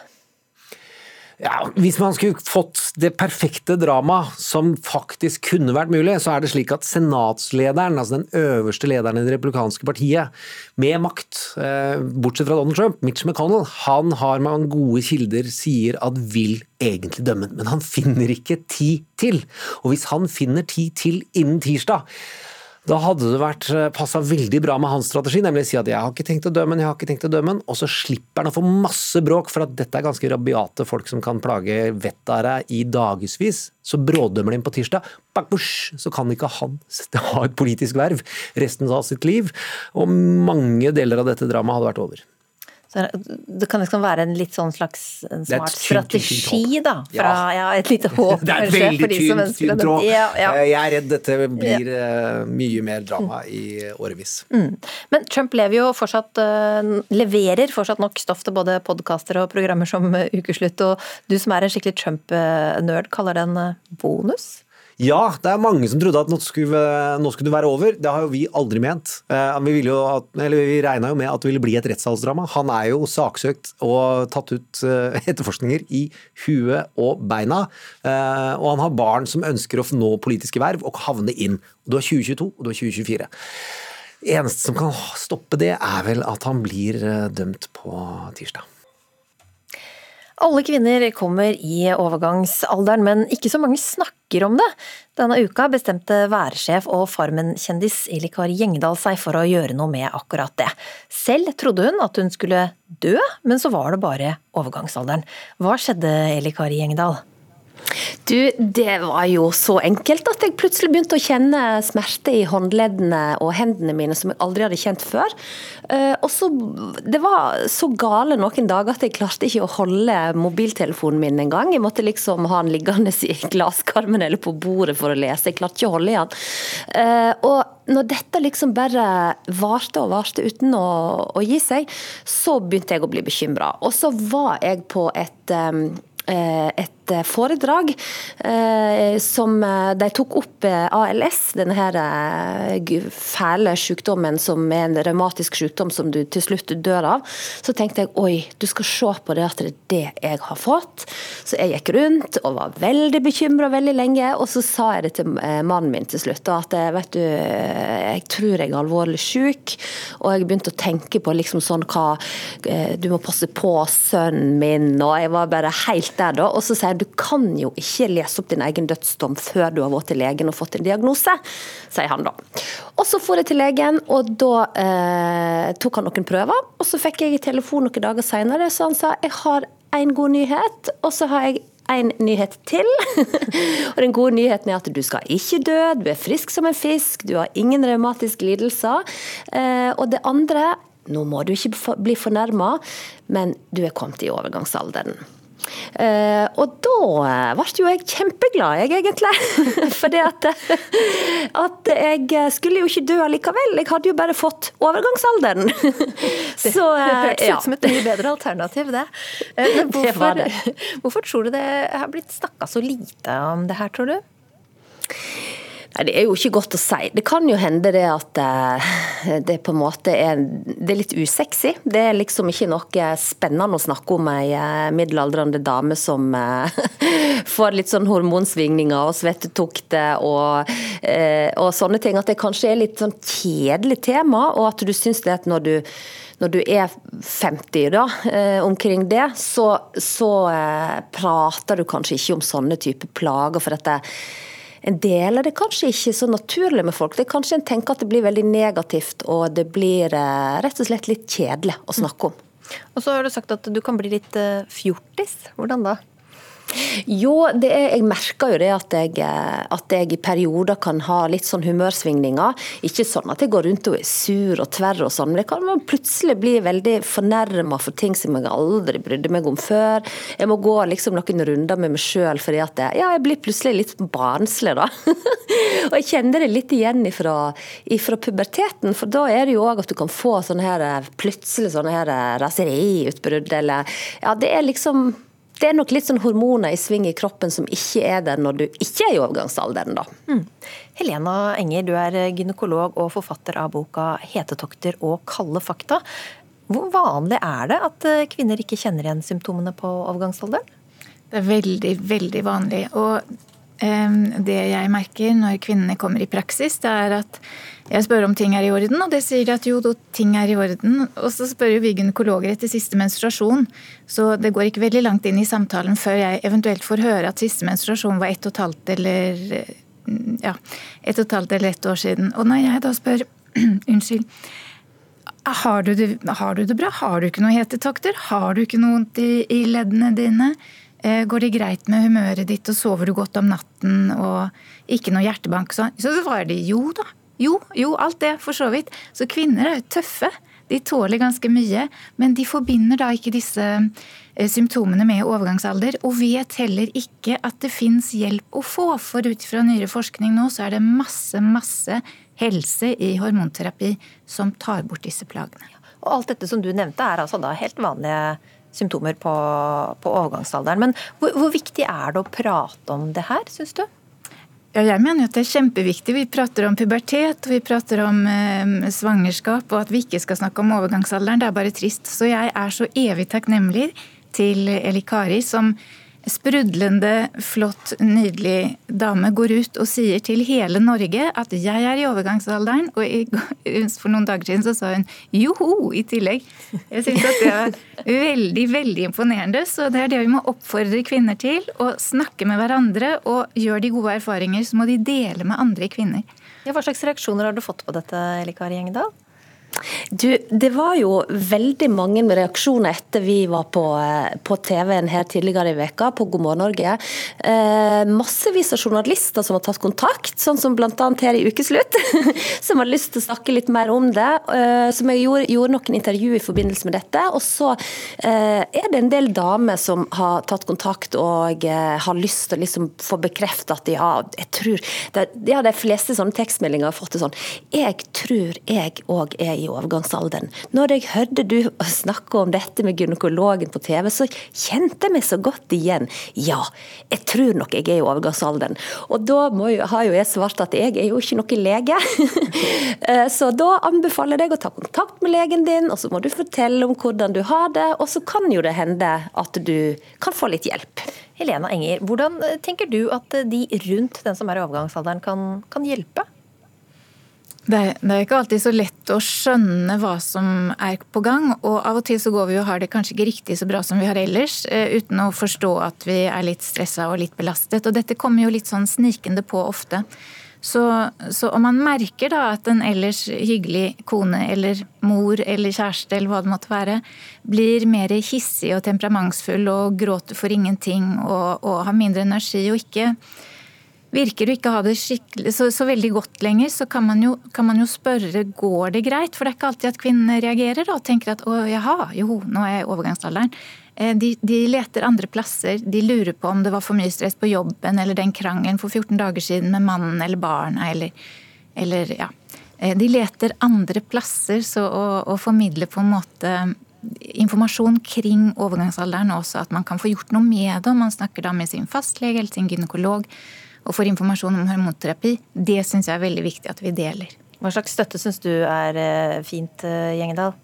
Ja, Hvis man skulle fått det perfekte drama som faktisk kunne vært mulig, så er det slik at senatslederen, altså den øverste lederen i det republikanske partiet, med makt, eh, bortsett fra Donald Trump, Mitch McConnell, han har med gode kilder sier at vil egentlig dømme, men han finner ikke tid til. Og hvis han finner tid til innen tirsdag, da hadde det vært passa veldig bra med hans strategi, nemlig å si at jeg har ikke tenkt å dømme den, jeg har ikke tenkt å dømme den, og så slipper han å få masse bråk, for at dette er ganske rabiate folk som kan plage vettet av deg i dagevis. Så brådømmer de på tirsdag, bak, bush, så kan ikke han ha et politisk verv resten av sitt liv. Og mange deler av dette dramaet hadde vært over. Det kan liksom være en litt sånn slags smart strategi, da. Fra, ja. et lite håp, Det er et kanskje, veldig for de som tynt, tynt tråd. Ja, ja. Eh, Jeg er redd dette blir eh, mye mer drama i årevis. Mm. Men Trump lever jo fortsatt, eh, leverer fortsatt nok stoff til både podkaster og programmer som Ukeslutt, og du som er en skikkelig Trump-nerd, kaller det en bonus? Ja, det er mange som trodde at nå skulle, nå skulle det være over. Det har jo vi aldri ment. Eh, Vi, jo at, vi regna jo med at det ville bli et rettssalsdrama. Han er jo saksøkt og tatt ut eh, etterforskninger i huet og beina. Eh, Og han har barn som ønsker å nå politiske verv og havne inn. Du har 2022 og du har 2024. Eneste som kan stoppe det, er vel at han blir dømt på tirsdag. Alle kvinner kommer i overgangsalderen, men ikke så mange snakker om det. Denne uka bestemte værsjef og Farmen-kjendis Elikari Gjengdal seg for å gjøre noe med akkurat det. Selv trodde hun at hun skulle dø, men så var det bare overgangsalderen. Hva skjedde, Elikari Gjengdal? Du, det var jo så enkelt at jeg plutselig begynte å kjenne smerte i håndleddene og hendene mine som jeg aldri hadde kjent før. Eh, Og så, Det var så gale noen dager at jeg klarte ikke å holde mobiltelefonen min engang. Jeg måtte liksom ha den liggende i glasskarmen eller på bordet for å lese. Jeg klarte ikke å holde i den. Eh, Og når dette liksom bare varte og varte uten å, å gi seg, så begynte jeg å bli bekymra. Og så var jeg på et eh, et foredrag eh, som eh, de tok opp eh, ALS, denne her eh, fæle sykdommen som er en revmatisk sykdom som du til slutt dør av. Så tenkte jeg oi, du skal se på det at det er det jeg har fått. Så jeg gikk rundt og var veldig bekymra veldig lenge, og så sa jeg det til eh, mannen min til slutt. At eh, vet du, eh, jeg tror jeg er alvorlig syk, og jeg begynte å tenke på liksom sånn hva eh, Du må passe på sønnen min, og jeg var bare helt der da. Og så sier du kan jo ikke lese opp din egen dødsdom før du har vært til legen og fått en diagnose, sier han da. Og så for jeg til legen, og da eh, tok han noen prøver, og så fikk jeg telefon noen dager senere, så han sa jeg har en god nyhet, og så har jeg en nyhet til. og Den gode nyheten er at du skal ikke dø, du er frisk som en fisk, du har ingen revmatiske lidelser. Eh, og det andre, nå må du ikke bli fornærma, men du er kommet i overgangsalderen. Eh, og da eh, ble jo jeg kjempeglad, jeg egentlig. Fordi at, at jeg skulle jo ikke dø allikevel. Jeg hadde jo bare fått overgangsalderen. Det Så, eh, hørtes ja. ut som et mye bedre alternativ, det. Eh, Men Det var hvorfor, hvorfor tror du det har blitt snakka så lite om det her, tror du? Nei, Det er jo ikke godt å si. Det kan jo hende det at eh, det på en måte er, det er litt usexy. Det er liksom ikke noe spennende å snakke om ei eh, middelaldrende dame som eh, får litt sånn hormonsvingninger og svettetukt og, og sånne ting. At det kanskje er litt sånn kjedelig tema, og at du syns det at når du når du er 50 da, omkring det, så, så prater du kanskje ikke om sånne type plager. for at det, en del av det kanskje ikke så naturlig med folk. Det er kanskje En tenker at det blir veldig negativt, og det blir eh, rett og slett litt kjedelig å snakke om. Og så har du sagt at du kan bli litt eh, fjortis. Hvordan da? Jo, er, jeg merker jo det at jeg, at jeg i perioder kan ha litt sånn humørsvingninger. Ikke sånn at jeg går rundt og er sur og tverr og sånn, men jeg kan plutselig bli veldig fornærma for ting som jeg aldri brydde meg om før. Jeg må gå liksom noen runder med meg sjøl fordi at jeg, ja, jeg blir plutselig litt barnslig, da. og jeg kjenner det litt igjen ifra, ifra puberteten, for da er det jo òg at du kan få sånne her, plutselig sånne her raseriutbrudd, eller Ja, det er liksom det er nok litt sånn hormoner i sving i kroppen som ikke er der når du ikke er i overgangsalderen, da. Mm. Helena Enger, du er gynekolog og forfatter av boka 'Hetetokter og kalde fakta'. Hvor vanlig er det at eh, kvinner ikke kjenner igjen symptomene på overgangsalderen? Det er veldig, veldig vanlig. Og eh, det jeg merker når kvinnene kommer i praksis, det er at jeg spør om ting er i orden, og det sier de at jo, ting er i orden. Og så spør jo vi gynekologer etter siste menstruasjon, så det går ikke veldig langt inn i samtalen før jeg eventuelt får høre at siste menstruasjon var ett og et halvt eller ja, ett og et halvt eller ett år siden. Og når jeg da spør unnskyld, har du, det, har du det bra? Har du ikke noe hetetokter? Har du ikke noe vondt i, i leddene dine? Eh, går det greit med humøret ditt, og sover du godt om natten, og ikke noe hjertebank? Så, så svarer de jo da, jo, jo, alt det, for så vidt. Så kvinner er jo tøffe. De tåler ganske mye, men de forbinder da ikke disse eh, symptomene med overgangsalder, og vet heller ikke at det fins hjelp å få. For ut fra nyere forskning nå, så er det masse, masse helse i hormonterapi som tar bort disse plagene. Og alt dette som du nevnte, er altså da helt vanlige symptomer på, på overgangsalderen. Men hvor, hvor viktig er det å prate om det her, syns du? Ja, jeg mener at det er kjempeviktig. Vi prater om pubertet og vi prater om eh, svangerskap, og at vi ikke skal snakke om overgangsalderen. Det er bare trist. Så jeg er så evig takknemlig til Eli Kari, som sprudlende, flott, nydelig dame går ut og sier til hele Norge at jeg er i overgangsalderen. Og for noen dager siden så sa hun joho i tillegg. Jeg syns at det er veldig, veldig imponerende. Så det er det vi må oppfordre kvinner til. Å snakke med hverandre, og gjør de gode erfaringer, så må de dele med andre kvinner. Ja, hva slags reaksjoner har du fått på dette, Elikari Gjengedal? Du, det var jo veldig mange reaksjoner etter vi var på, eh, på TV-en her tidligere i veka på God morgen Norge. Eh, massevis av journalister som har tatt kontakt, sånn som bl.a. her i Ukeslutt, som har lyst til å snakke litt mer om det. Eh, som jeg gjorde, gjorde, noen intervju i forbindelse med dette. Og så eh, er det en del damer som har tatt kontakt og eh, har lyst til å liksom få bekreftet at ja, jeg tror det, ja, De fleste sånne tekstmeldinger har fått det sånn Jeg tror jeg òg er i overgangsalderen. Når jeg hørte du snakke om dette med gynekologen på TV, så kjente jeg meg så godt igjen. Ja, jeg tror nok jeg er i overgangsalderen. Og da jo, har jo jeg svart at jeg er jo ikke noen lege. Eh, så da anbefaler jeg deg å ta kontakt med legen din, og så må du fortelle om hvordan du har det, og så kan jo det hende at du kan få litt hjelp. Helena Enger, hvordan tenker du at de rundt den som er i overgangsalderen kan, kan hjelpe? Det det er, ikke alltid så lett å skjønne hva som er på gang. Og av og til så går vi og har det kanskje ikke riktig så bra som vi har ellers, eh, uten å forstå at vi er litt stressa og litt belastet. Og dette kommer jo litt sånn snikende på ofte. Så, så, om man merker da at en ellers hyggelig kone eller mor eller kjæreste eller hva det måtte være, blir mer hissig og temperamentsfull og gråter for ingenting og, og har mindre energi og ikke Virker du ikke å ha det så, så, veldig godt lenger, så kan man, jo, kan man, jo, spørre går det greit. For det er ikke alltid at kvinnene reagerer da, og tenker at å jaha, jo, nå er jeg i overgangsalderen. Eh, de, de, leter andre plasser. De lurer på om det var for mye stress på jobben eller den krangelen for 14 dager siden med mannen eller barna eller, eller ja. Eh, de leter andre plasser så, og, å formidler på en måte informasjon kring overgangsalderen også, at man kan få gjort noe med det. Man snakker da med sin fastlege eller sin gynekolog og får informasjon om hormonterapi, det syns jeg er veldig viktig at vi deler. Hva slags støtte syns du er eh, fint, eh, Gjengedal?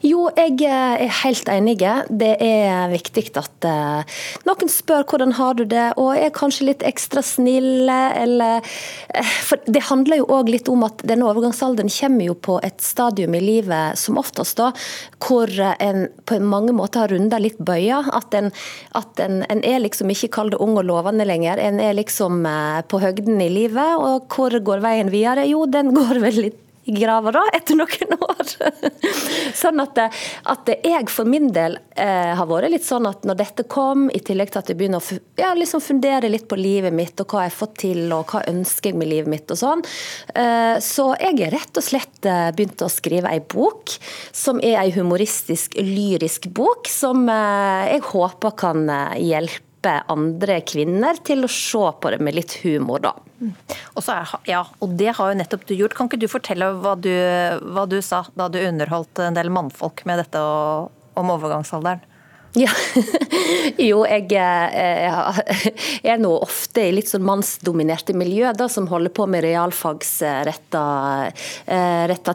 Jo, jeg eh, er helt enig. Det er viktig at uh, noen spør hvordan har du det, og er kanskje litt ekstra snill, eller uh, For det handler jo òg litt om at denne overgangsalderen kommer jo på et stadium i livet som oftest da, hvor en på mange måter har runda litt bøya. At, en, at en, en, er liksom ikke kall det ung og lovende lenger. En er liksom på høgden i livet, og hvor går veien videre? Jo, den går vel litt i grava da, etter noen år. sånn at, at, jeg for min del eh, har vært litt sånn at når dette kom, i tillegg til at jeg begynner å ja, liksom fundere litt på livet mitt og hva jeg har fått til og hva ønsker jeg med livet mitt og sånn, eh, så jeg har rett og slett eh, begynt å skrive ei bok som er ei humoristisk, lyrisk bok, som eh, jeg håper kan eh, hjelpe andre kvinner til å se på det med litt humor, da. Og, er, ja, og det har jo nettopp du gjort. Kan ikke du fortelle hva du, hva du sa da du underholdt en del mannfolk med dette om overgangsalderen? Ja. jo, jeg, eh, jeg er nå ofte i litt sånn mannsdominerte miljø da, som holder på med realfagsretta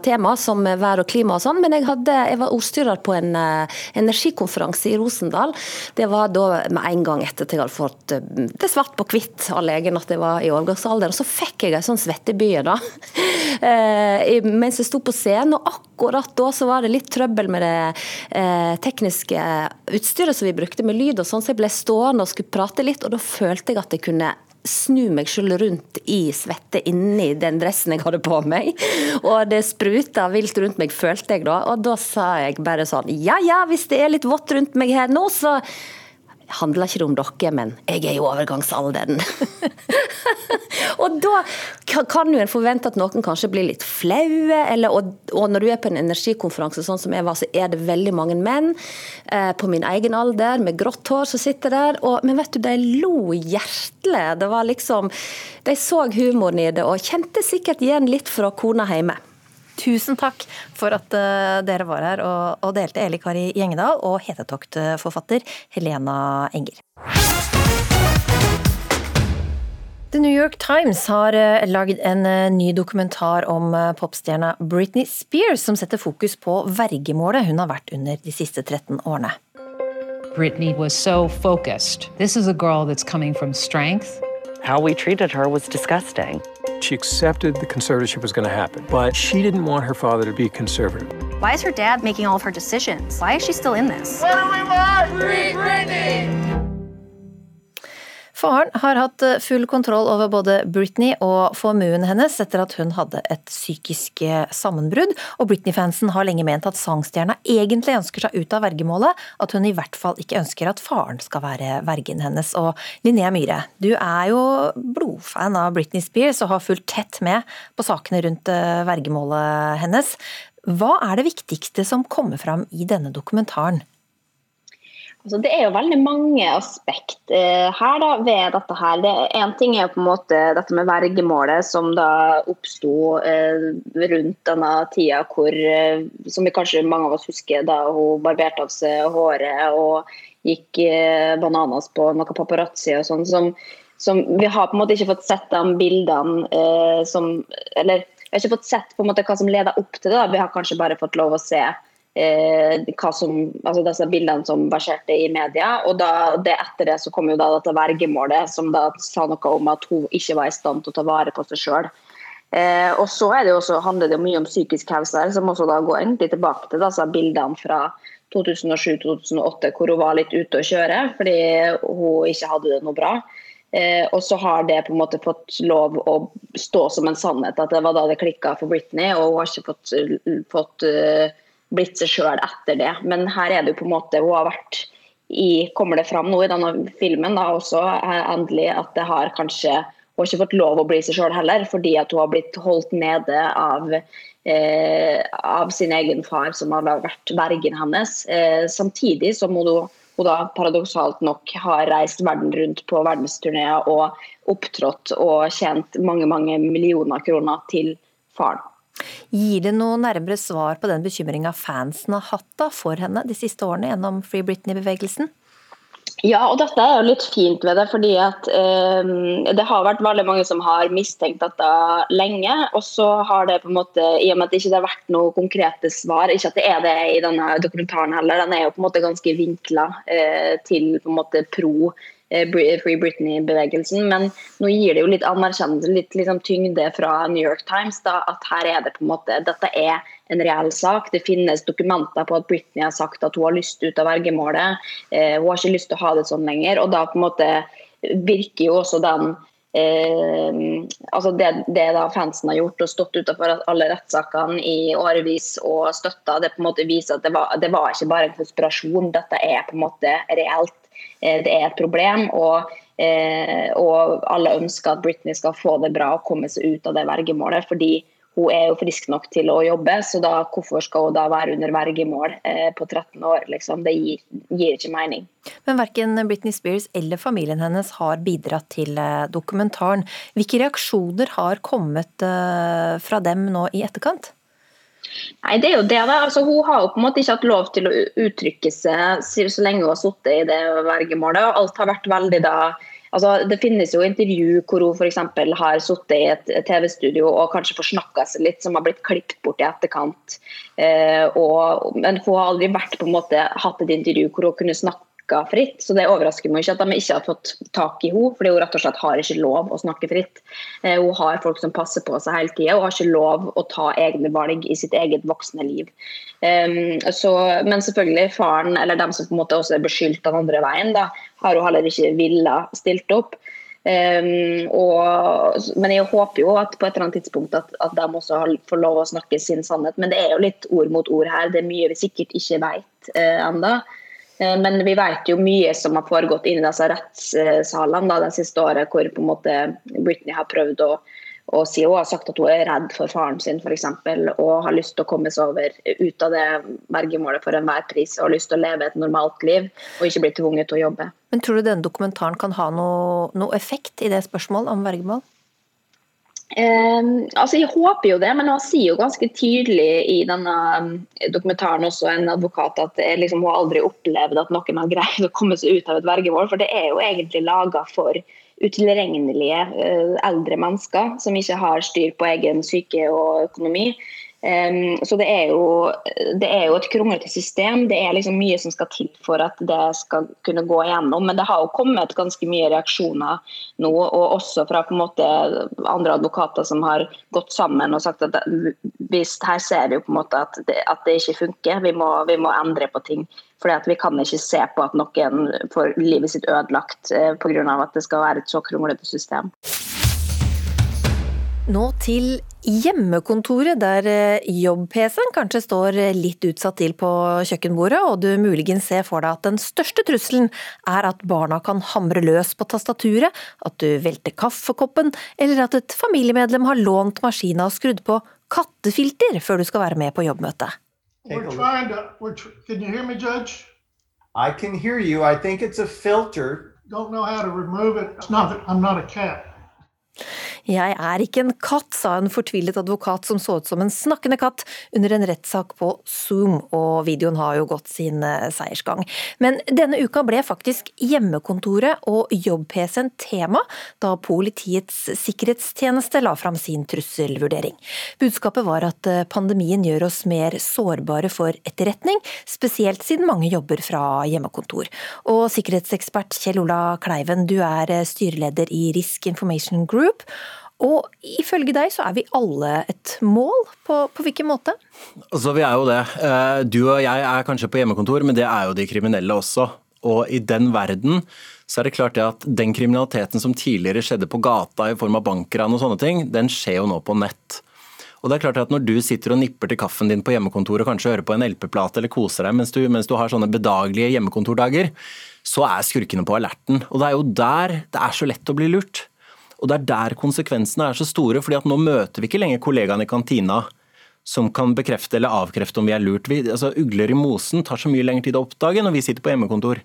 tema, som vær og klima og sånn. Men jeg, hadde, jeg var ordstyrer på en energikonferanse i Rosendal. Det var da med en gang etter at jeg hadde fått det svart på hvitt av legen at jeg var i overgangsalder. Og så fikk jeg en sånn svettebye da, mens jeg sto på scenen. og akkurat da så var det litt trøbbel med det tekniske utstyret utstyret som vi brukte med lyd og sånn, så jeg ble stående og skulle prate litt, og da følte jeg at jeg kunne snu meg selv rundt i svette inni den dressen jeg hadde på meg. Og det spruta vilt rundt meg, følte jeg da. Og da sa jeg bare sånn ja ja, hvis det er litt vått rundt meg her nå, så handler ikke om dere, men jeg er i overgangsalderen. og da kan jo en forvente at noen kanskje blir litt flaue, eller, og, og, når du er på en energikonferanse sånn som jeg var, så er det veldig mange menn eh, på min egen alder med grått hår som sitter der. Og, men vet du, de lo hjertelig. Det var liksom De så humoren i det, og kjente sikkert igjen litt fra kona hjemme. Tusen takk for at uh, dere var her og, delte, Eli Kari Gjengedal og hetetoktforfatter Helena Enger. The New York Times har uh, lagd en uh, ny dokumentar om popstjerna Britney Spears, som setter fokus på vergemålet hun har vært under de siste 13 årene. Britney was so focused. This is a girl that's coming from strength. How we treated her was disgusting. She accepted the conservatorship was going to happen, but she didn't want her father to be a conservative. Why is her dad making all of her decisions? Why is she still in this? What do we want? Free Britney! Faren har hatt eh, full kontroll over både Britney og formuen hennes etter at hun hadde et psykisk eh, sammenbrudd, og Britney-fansen har lenge ment at sangstjerna egentlig ønsker seg ut av vergemålet, at hun i hvert fall ikke ønsker at faren skal være vergen hennes. Og Linnea Myhre, du er jo blodfan av Britney Spears og har fulgt tett med på sakene rundt eh, vergemålet hennes. Hva er det viktigste som kommer fram i denne dokumentaren? Altså, det er jo veldig mange aspekt eh, her da, ved dette her. Det, en ting er jo på en måte dette med vergemålet som da oppsto eh, rundt denne tida hvor, eh, som vi kanskje mange av oss husker, da hun barberte av seg håret og gikk eh, bananas på noe paparazzi og sånn. Som, som, vi har på en måte ikke fått sett de bildene eh, som Eller vi har ikke fått sett på en måte hva som leder opp til det. da. Vi har kanskje bare fått lov å se eh, som, altså disse bildene som verserte i media. og da, det Etter det så kom jo da dette vergemålet, som da sa noe om at hun ikke var i stand til å ta vare på seg sjøl. Eh, og så det også, handler det jo mye om psykisk helse, som også da går egentlig tilbake til disse bildene fra 2007-2008 hvor hun var litt ute å kjøre fordi hun ikke hadde det noe bra. Eh, og så har det på en måte fått lov å stå som en sannhet at det var da det klikka for Britney, og hun har ikke fått, fått uh, blitt seg sjøl etter det. Men her er det jo på en måte hun har vært i Kommer det fram nå i denne filmen da også endelig at det har kanskje hun har ikke fått lov å bli seg sjøl heller, fordi at hun har blitt holdt nede av, eh, av sin egen far, som har vært vergen hennes. Eh, samtidig som hun, hun da paradoksalt nok har reist verden rundt på verdensturneer og opptrådt og tjent mange mange millioner kroner til faren. Gir det noe nærmere svar på den bekymringa fansen har hatt da for henne de siste årene gjennom Free Britney-bevegelsen? Ja, og dette er jo litt fint ved det, fordi at eh, det har vært veldig mange som har mistenkt dette lenge. Og så har det på en måte, i og med at det ikke har vært noe konkrete svar, ikke at det er det i denne dokumentaren heller, den er jo på en måte ganske vinkla eh, til på en måte pro Free Britney-bevegelsen. Men nå gir det jo litt anerkjennelse, litt liksom tyngde fra New York Times. Da, at her er det på en måte, dette er en reell sak. Det finnes dokumenter på at Britney har sagt at hun har lyst ut av vergemålet. Eh, hun har ikke lyst til å ha det sånn lenger. Og da på en måte virker jo også den Eh, altså det, det da fansen har gjort og stått utenfor alle rettssakene i årevis og støtta, det på en måte viser at det var, det var ikke bare en konspirasjon, dette er på en måte reelt. Eh, det er et problem. og, eh, og alle ønsker at Britney skal få det bra og komme seg ut av det vergemålet. fordi hun er jo frisk nok til å jobbe, så da, hvorfor skal hun da være under vergemål eh, på 13 år? Liksom? Det gir, gir, ikke mening. Men verken Britney Spears eller familien hennes har bidratt til dokumentaren. Hvilke reaksjoner har kommet fra dem nå i etterkant? Nei, det er jo det. da. Altså, hun har jo på en måte ikke hatt lov til å uttrykke seg så lenge hun har sittet i det vergemålet. Alt har vært veldig da altså, Det finnes jo intervju hvor hun f.eks. har sittet i et TV-studio og kanskje forsnakka seg litt, som har blitt klippet bort i etterkant. Eh, og, men hun har aldri vært på en måte hatt et intervju hvor hun kunne snakke snakka fritt. Så det overrasker meg ikke at de ikke har fått tak i henne, fordi hun rett og slett har ikke lov å snakke fritt. Eh, hun har folk som passer på seg hele tida, og har ikke lov å ta egne valg i sitt eget voksne liv. Så, men selvfølgelig, faren, eller dem som på en måte også er beskyldt den andre veien, da, har hun heller ikke villa stilt opp. Um, og, men jeg håper jo at på et eller annet tidspunkt at, at de også får lov å snakke sin sannhet. Men det er jo litt ord mot ord her. Det er mye vi sikkert ikke vet uh, ennå. Eh, men vi vet jo mye som har foregått inni disse rettssalene det siste året, hvor på en måte Britney har prøvd å, å si hun har sagt at hun er redd for faren sin f.eks. og har lyst til å komme seg over ut av det vergemålet for enhver pris og har lyst til å leve et normalt liv og ikke bli tvunget til å jobbe. Men Tror du denne dokumentaren kan ha noe, noe effekt i det spørsmålet om vergemål? Eh, altså Jeg håper jo det, men han sier jo ganske tydelig i denne um, dokumentaren også en advokat at liksom, hun aldri opplevd at noen har greid å komme seg ut av et vergemål. For det er jo egentlig laga for utilregnelige uh, eldre mennesker som ikke har styr på egen syke og økonomi. Um, så det er, jo, det er, jo, et kronglete system. Det er liksom mye som skal til for at det skal kunne gå igjennom. Men det har jo kommet ganske mye reaksjoner nå, og også fra på en måte andre advokater som har gått sammen og sagt at hvis, her ser vi på en måte at det, at det ikke funker. Vi må, vi må, endre på ting. Fordi at Vi kan ikke se på at noen får livet sitt ødelagt uh, pga. at det skal være et så kronglete system. Nå til hjemmekontoret, der eh, jobb-PC-en kanskje står litt utsatt til på kjøkkenbordet, og du muligens ser for deg at den største trusselen er at barna kan hamre løs på tastaturet, at du velter kaffekoppen, eller at et familiemedlem har lånt maskina og skrudd på kattefilter før du skal være med på jobbmøte. We're trying to, we're tr can you hear me, Judge? I can hear you. I think it's a filter. Don't know how to remove it. It's not I'm not a cat. Jeg er ikke en katt, sa en fortvilet advokat som så ut som en snakkende katt under en rettssak på Zoom, og videoen har jo gått sin eh, seiersgang. Men denne uka ble faktisk hjemmekontoret og jobb-PC-en tema da Politiets sikkerhetstjeneste la fram sin trusselvurdering. Budskapet var at eh, pandemien gjør oss mer sårbare for etterretning, spesielt siden mange jobber fra hjemmekontor. Og sikkerhetsekspert Kjell Ola Kleiven, du er eh, styreleder i Risk Information Group. Og ifølge deg så er vi alle et mål, på, på hvilken måte? Altså, vi er jo det. Eh, du og jeg er kanskje på hjemmekontor, men det er jo de kriminelle også. Og i den verden så er det klart det at den kriminaliteten som tidligere skjedde på gata i form av bankran og sånne ting, den skjer jo nå på nett. Og det er klart at Når du sitter og nipper til kaffen din på hjemmekontoret og kanskje hører på en LP-plate eller koser deg mens du, mens du har sånne bedagelige hjemmekontordager, så er skurkene på alerten. Og det er jo der det er så lett å bli lurt. Og det er der konsekvensene er så store, fordi at nå møter vi ikke lenger kollegaene i kantina som kan bekrefte eller avkrefte om vi er lurt. Vi, altså, ugler i mosen tar så mye lengre tid å oppdage når vi sitter på hjemmekontor.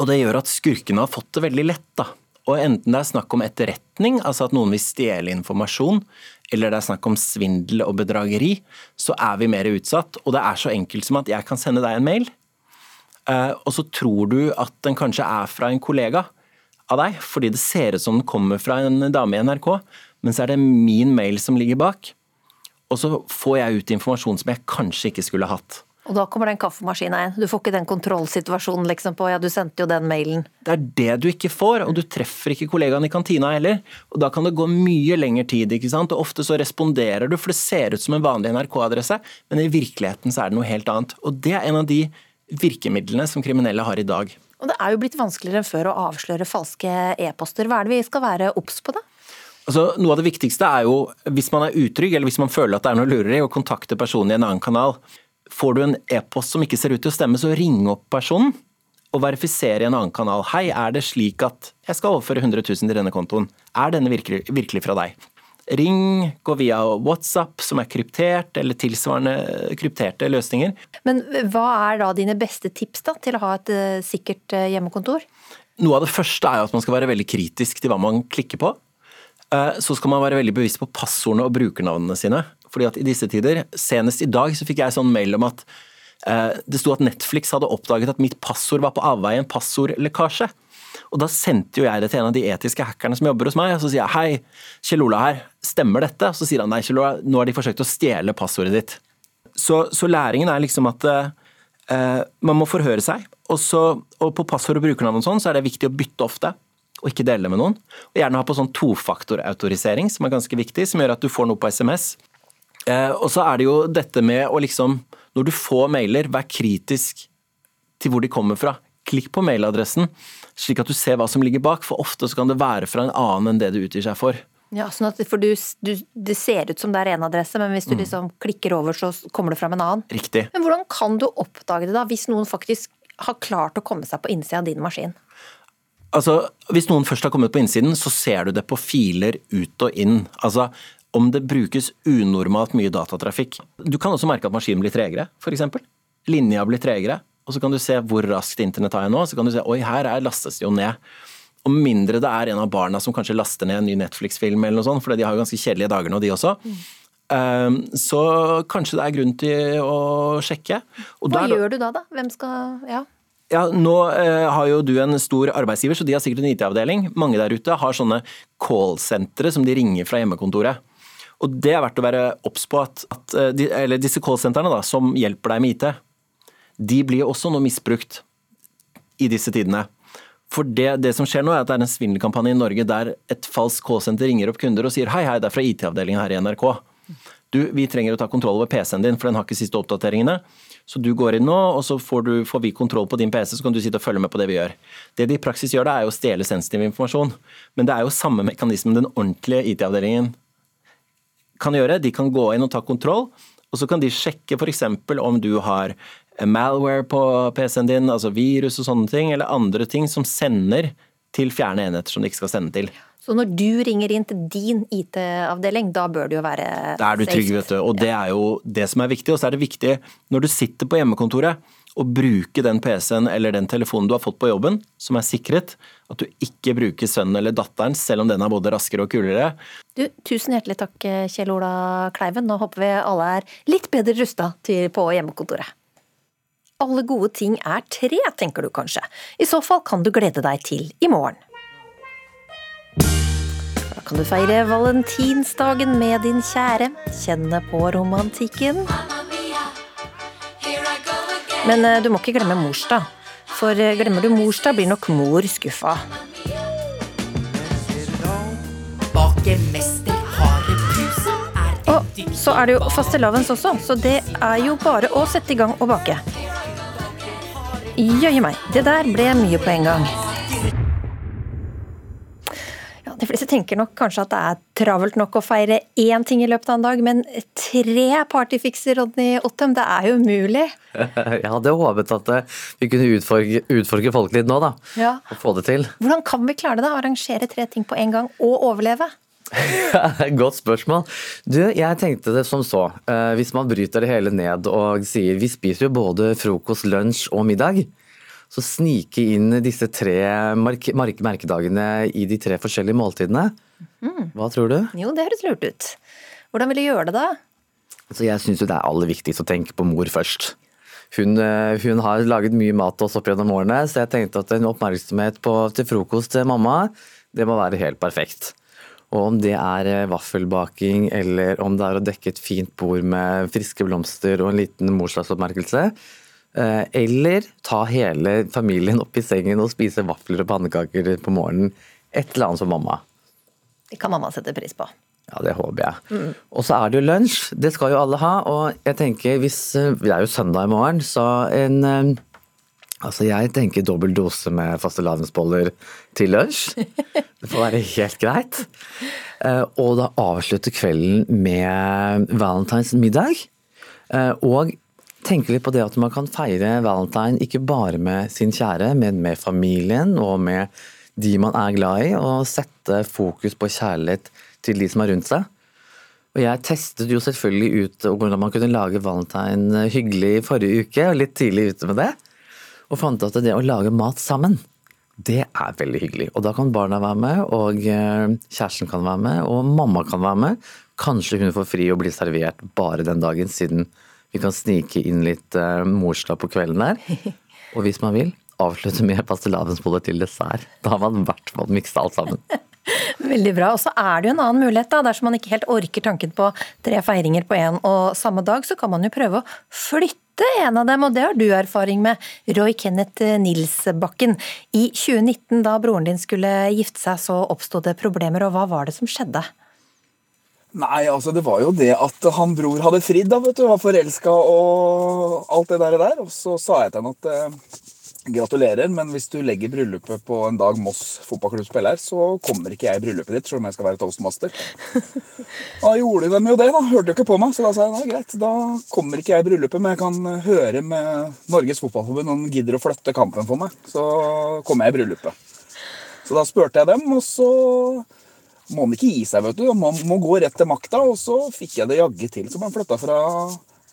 Og det gjør at skurkene har fått det veldig lett. da. Og enten det er snakk om etterretning, altså at noen vil stjele informasjon, eller det er snakk om svindel og bedrageri, så er vi mer utsatt. Og det er så enkelt som at jeg kan sende deg en mail, eh, og så tror du at den kanskje er fra en kollega av deg, fordi det ser ut som den kommer fra en dame i NRK, men så er det min mail som ligger bak. Og så får jeg ut informasjon som jeg kanskje ikke skulle hatt. Og da kommer den kaffemaskina inn. Du får ikke den kontrollsituasjonen liksom på ja, du sendte jo den mailen. Det er det du ikke får, og du treffer ikke kollegaen i kantina heller. Og da kan det gå mye lengre tid, ikke sant. Og ofte så responderer du, for det ser ut som en vanlig NRK-adresse, men i virkeligheten så er det noe helt annet. Og det er en av de virkemidlene som kriminelle har i dag. Og det er jo blitt vanskeligere enn før å avsløre falske e-poster. Hva er det vi skal være obs på da? Altså, noe av det viktigste er jo, hvis man er utrygg eller hvis man føler at det er noe lureri, å kontakte personen i en annen kanal. Får du en e-post som ikke ser ut til å stemme, så ring opp personen og verifisere i en annen kanal. Hei, er det slik at jeg skal overføre 100 000 til denne kontoen? Er denne virkelig, virkelig fra deg? Ring, gå via WhatsApp, som er kryptert, eller tilsvarende krypterte løsninger. Men hva er da dine beste tips da, til å ha et uh, sikkert uh, hjemmekontor? Noe av det første er at man skal være veldig kritisk til hva man klikker på. Uh, så skal man være veldig bevisst på passordene og brukernavnene sine. Fordi at i disse tider, senest i dag, så fikk jeg sånn mail om at eh, det sto at Netflix hadde oppdaget at mitt passord var på avveie en passordlekkasje. Og da sendte jo jeg det til en av de etiske hackerne som jobber hos meg, og så sier jeg hei, Kjell Ola her, stemmer dette? Så sier han nei, Kjell Ola, nå har de forsøkt å stjele passordet ditt. Så, så læringen er liksom at uh, man må forhøre seg, og, så, og på passord og brukernavn og sånn, så er det viktig å bytte ofte og ikke dele det med noen. Og gjerne ha på sånn tofaktorautorisering, som er ganske viktig, som gjør at du får noe på SMS. Uh, og så er det jo dette med å liksom, når du får mailer, vær kritisk til hvor de kommer fra. Klikk på mailadressen, slik at du ser hva som ligger bak, for ofte så kan det være fra en annen enn det det utgir seg for. Ja, sånn at, for du, du, Det ser ut som det er én adresse, men hvis du Mm. liksom klikker over, så kommer det fram en annen. Riktig. Men hvordan kan du oppdage det, da, hvis noen faktisk har klart å komme seg på innsida av din maskin? Altså, Hvis noen først har kommet på innsiden, så ser du det på filer ut og inn. Altså, Om det brukes unormalt mye datatrafikk. Du kan også merke at maskinen blir tregere, f.eks. Linja blir tregere. Og så kan du se hvor raskt internett har jeg nå. Så kan du se oi, her er lastes det jo ned. Og mindre det er en av barna som kanskje laster ned en ny Netflix-film, eller noe sånt, for de har jo ganske kjedelige dager nå, de også. Um, så kanskje det er grunn til å sjekke. Og Hva der- gjør du da, da? Hvem skal Ja. ja, Nå eh, har jo du en stor arbeidsgiver, så de har sikkert en IT-avdeling. Mange der ute har sånne callsentre som de ringer fra hjemmekontoret. Og det er verdt å være obs på at, at eh, de, eller disse callsentrene som hjelper deg med IT, de blir også nå misbrukt i disse tidene. For det, det som skjer nå, er at det er en svindelkampanje i Norge der et falskt callsenter ringer opp kunder og sier hei, hei, det er fra IT-avdelingen her i NRK. Du, vi trenger å ta kontroll over PC-en din, for den har ikke siste oppdateringene. Så du går inn nå, og så får, du, får vi kontroll på din PC, så kan du sitte og følge med på det vi gjør. Det de i praksis gjør, det er jo å stjele sensitiv informasjon. Men det er jo samme mekanismen den ordentlige IT-avdelingen kan gjøre. De kan gå inn og ta kontroll, og så kan de sjekke f.eks. om du har malware på PC-en din, altså virus og sånne ting, eller andre ting som sender til fjerne enheter som de ikke skal sende til. Så når du ringer inn til din IT-avdeling, da bør du jo være Da er du trygg, vet du. Og det er jo det som er viktig. Og så er det viktig når du sitter på hjemmekontoret, å bruke den PC-en eller den telefonen du har fått på jobben, som er sikret. At du ikke bruker sønnen eller datteren, selv om den er både raskere og kulere. Du, tusen hjertelig takk, Kjell Ola Kleiven. Nå håper vi alle er litt bedre rusta på hjemmekontoret. Alle gode ting er tre, tenker du kanskje. I så fall kan du glede deg til i morgen. Da kan du feire valentinsdagen med din kjære, kjenne på romantikken. Men eh, du må ikke glemme morsdag. For eh, glemmer du morsdag, blir nok mor skuffa. Og så er det jo fastelavns også, så det er jo bare å sette i gang og bake. Jøye meg, det der ble mye på en gang. Ja, De fleste tenker nok kanskje at det er travelt nok å feire én ting i løpet av en dag, men tre partyfikser, Rodney Ottem, det er jo umulig. Jeg hadde håpet at eh, vi kunne utforske, utforske folk litt nå, da. Ja. Og få det til. Hvordan kan vi klare det? da? Arrangere tre ting på en gang og overleve? Godt spørsmål. Du, jeg tenkte det som så. Eh, hvis man bryter det hele ned og sier vi spiser jo både frokost, lunsj og middag, så snike inn disse tre mark mark merkedagene i de tre forskjellige måltidene. Mm. Hva tror du? Jo, det høres lurt ut. Hvordan vil du gjøre det, da? Så jeg syns jo det er aller viktigst å tenke på mor først. Hun, eh, hun har laget mye mat til oss opp gjennom årene, så jeg tenkte at en oppmerksomhet på, til frokost til mamma, det må være helt perfekt. Og om det er eh, vaffelbaking, eller om det er å dekke et fint bord med friske blomster og en liten morsdagsoppmerkelse, eh, eller ta hele familien opp i sengen og spise vafler og pannekaker på morgenen. Et eller annet for mamma. Det kan mamma sette pris på. Ja, det håper jeg. Mm. Og så er det jo lunsj. Det skal jo alle ha. Og jeg tenker hvis eh, Det er jo søndag i morgen, så en eh, Altså jeg tenker dobbel dose med fastelavnsboller til lunsj. Det får være helt greit. Eh, Og da avslutte kvelden med valentines middag. Og tenke litt på det at man kan feire valentine ikke bare med sin kjære, men med familien og med de man er glad i, og sette fokus på kjærlighet til de som er rundt seg. Og jeg testet jo selvfølgelig ut hvordan man kunne lage valentine hyggelig i forrige uke, og litt tidlig ute med det. Og fant at det å lage mat sammen, det er veldig hyggelig. Og da kan barna være med, og eh, kjæresten kan være med, og mamma kan være med. Kanskje hun får fri og blir servert bare den dagen, siden vi kan snike inn litt uh, morsdag på kvelden der. Og hvis man vil, avslutte med fastelavnsboller til dessert. Da har man i hvert fall miksa alt sammen. Veldig bra. Og så er det jo en annen mulighet, da. Dersom man ikke helt orker tanken på tre feiringer på én og samme dag, så kan man jo prøve å flytte en av dem, og det har du erfaring med, Roy Kenneth Nilsbakken. I 2019, da broren din skulle gifte seg, så oppsto det problemer, og hva var det som skjedde? Nei, altså det var jo det at han bror hadde fridd, da, vet du. Var forelska og alt det der. Og så sa jeg til han at eh, gratulerer, men hvis du legger bryllupet på en dag Moss fotballklubb spiller, så kommer ikke jeg i bryllupet ditt, selv om jeg skal være toastmaster. Da gjorde de jo det, da. Hørte jo ikke på meg, så da sa jeg da greit. Da kommer ikke jeg i bryllupet, men jeg kan høre med Norges Fotballforbund om de gidder å flytte kampen for meg. Så kommer jeg i bryllupet. Så da spurte jeg dem, og så må man ikke gi seg, vet du. Man må gå rett til makta. Og så fikk jeg det jaggu til, så man flytta fra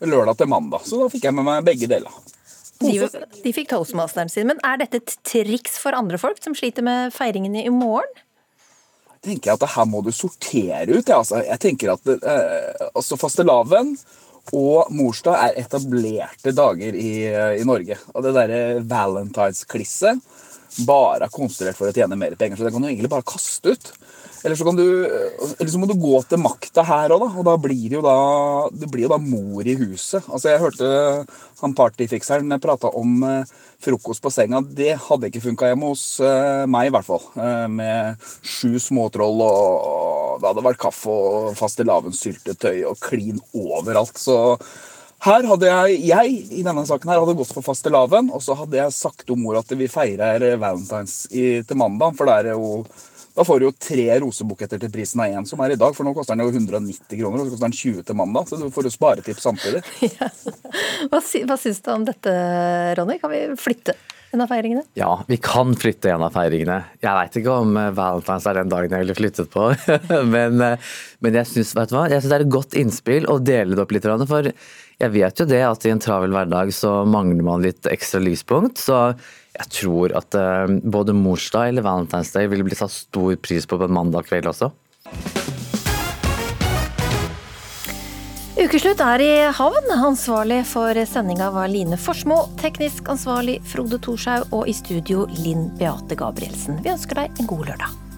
lørdag til mandag. Så da fikk jeg med meg begge deler. De, de fikk toastmasteren sin, men Er dette et triks for andre folk som sliter med feiringen i morgen? Jeg tenker at Her må du sortere ut. Ja. Altså, jeg tenker at eh, altså Fastelavn og morsdag er etablerte dager i, i Norge. Og det derre valentines-klisset bare er konstruert for å tjene mer penger. Så det kan du egentlig bare kaste ut. Eller så, du, eller så, må du gå til makta her òg, da. Og da blir det jo da, det blir jo da mor i huset. Altså Jeg hørte han partyfikseren prata om eh, frokost på senga. Det hadde ikke funka hjemme hos eh, meg, i hvert fall. Eh, med sju småtroll, og det hadde vært kaffe og fastelavnssyltetøy og klin overalt. Så her hadde jeg, jeg i denne saken her hadde gått for fastelavn, og så hadde jeg sagt om mor at vi feirer valentines i, til mandag. For det er jo da får du jo tre rosebuketter til prisen av én som er i dag, for nå koster den jo 190 kroner, og så koster den 20 til mandag. Så du får jo sparetips samtidig. Ja. Hva, sy hva syns du om dette, Ronny? Kan vi flytte en av feiringene? Ja, vi kan flytte en av feiringene. Jeg veit ikke om eh, Valentine's er den dagen jeg ville flyttet på, men, eh, men, jeg syns det er et godt innspill å dele det opp litt. For jeg vet jo det at i en travel hverdag så mangler man litt ekstra lyspunkt. så jeg tror at uh, både morsdag eller Valentine's Day vil bli satt stor pris på på en mandag kveld også. Ukeslutt er i havn. Ansvarlig for sendinga var Line Forsmo. Teknisk ansvarlig Frode Thorshaug. Og i studio Linn Beate Gabrielsen. Vi ønsker deg en god lørdag.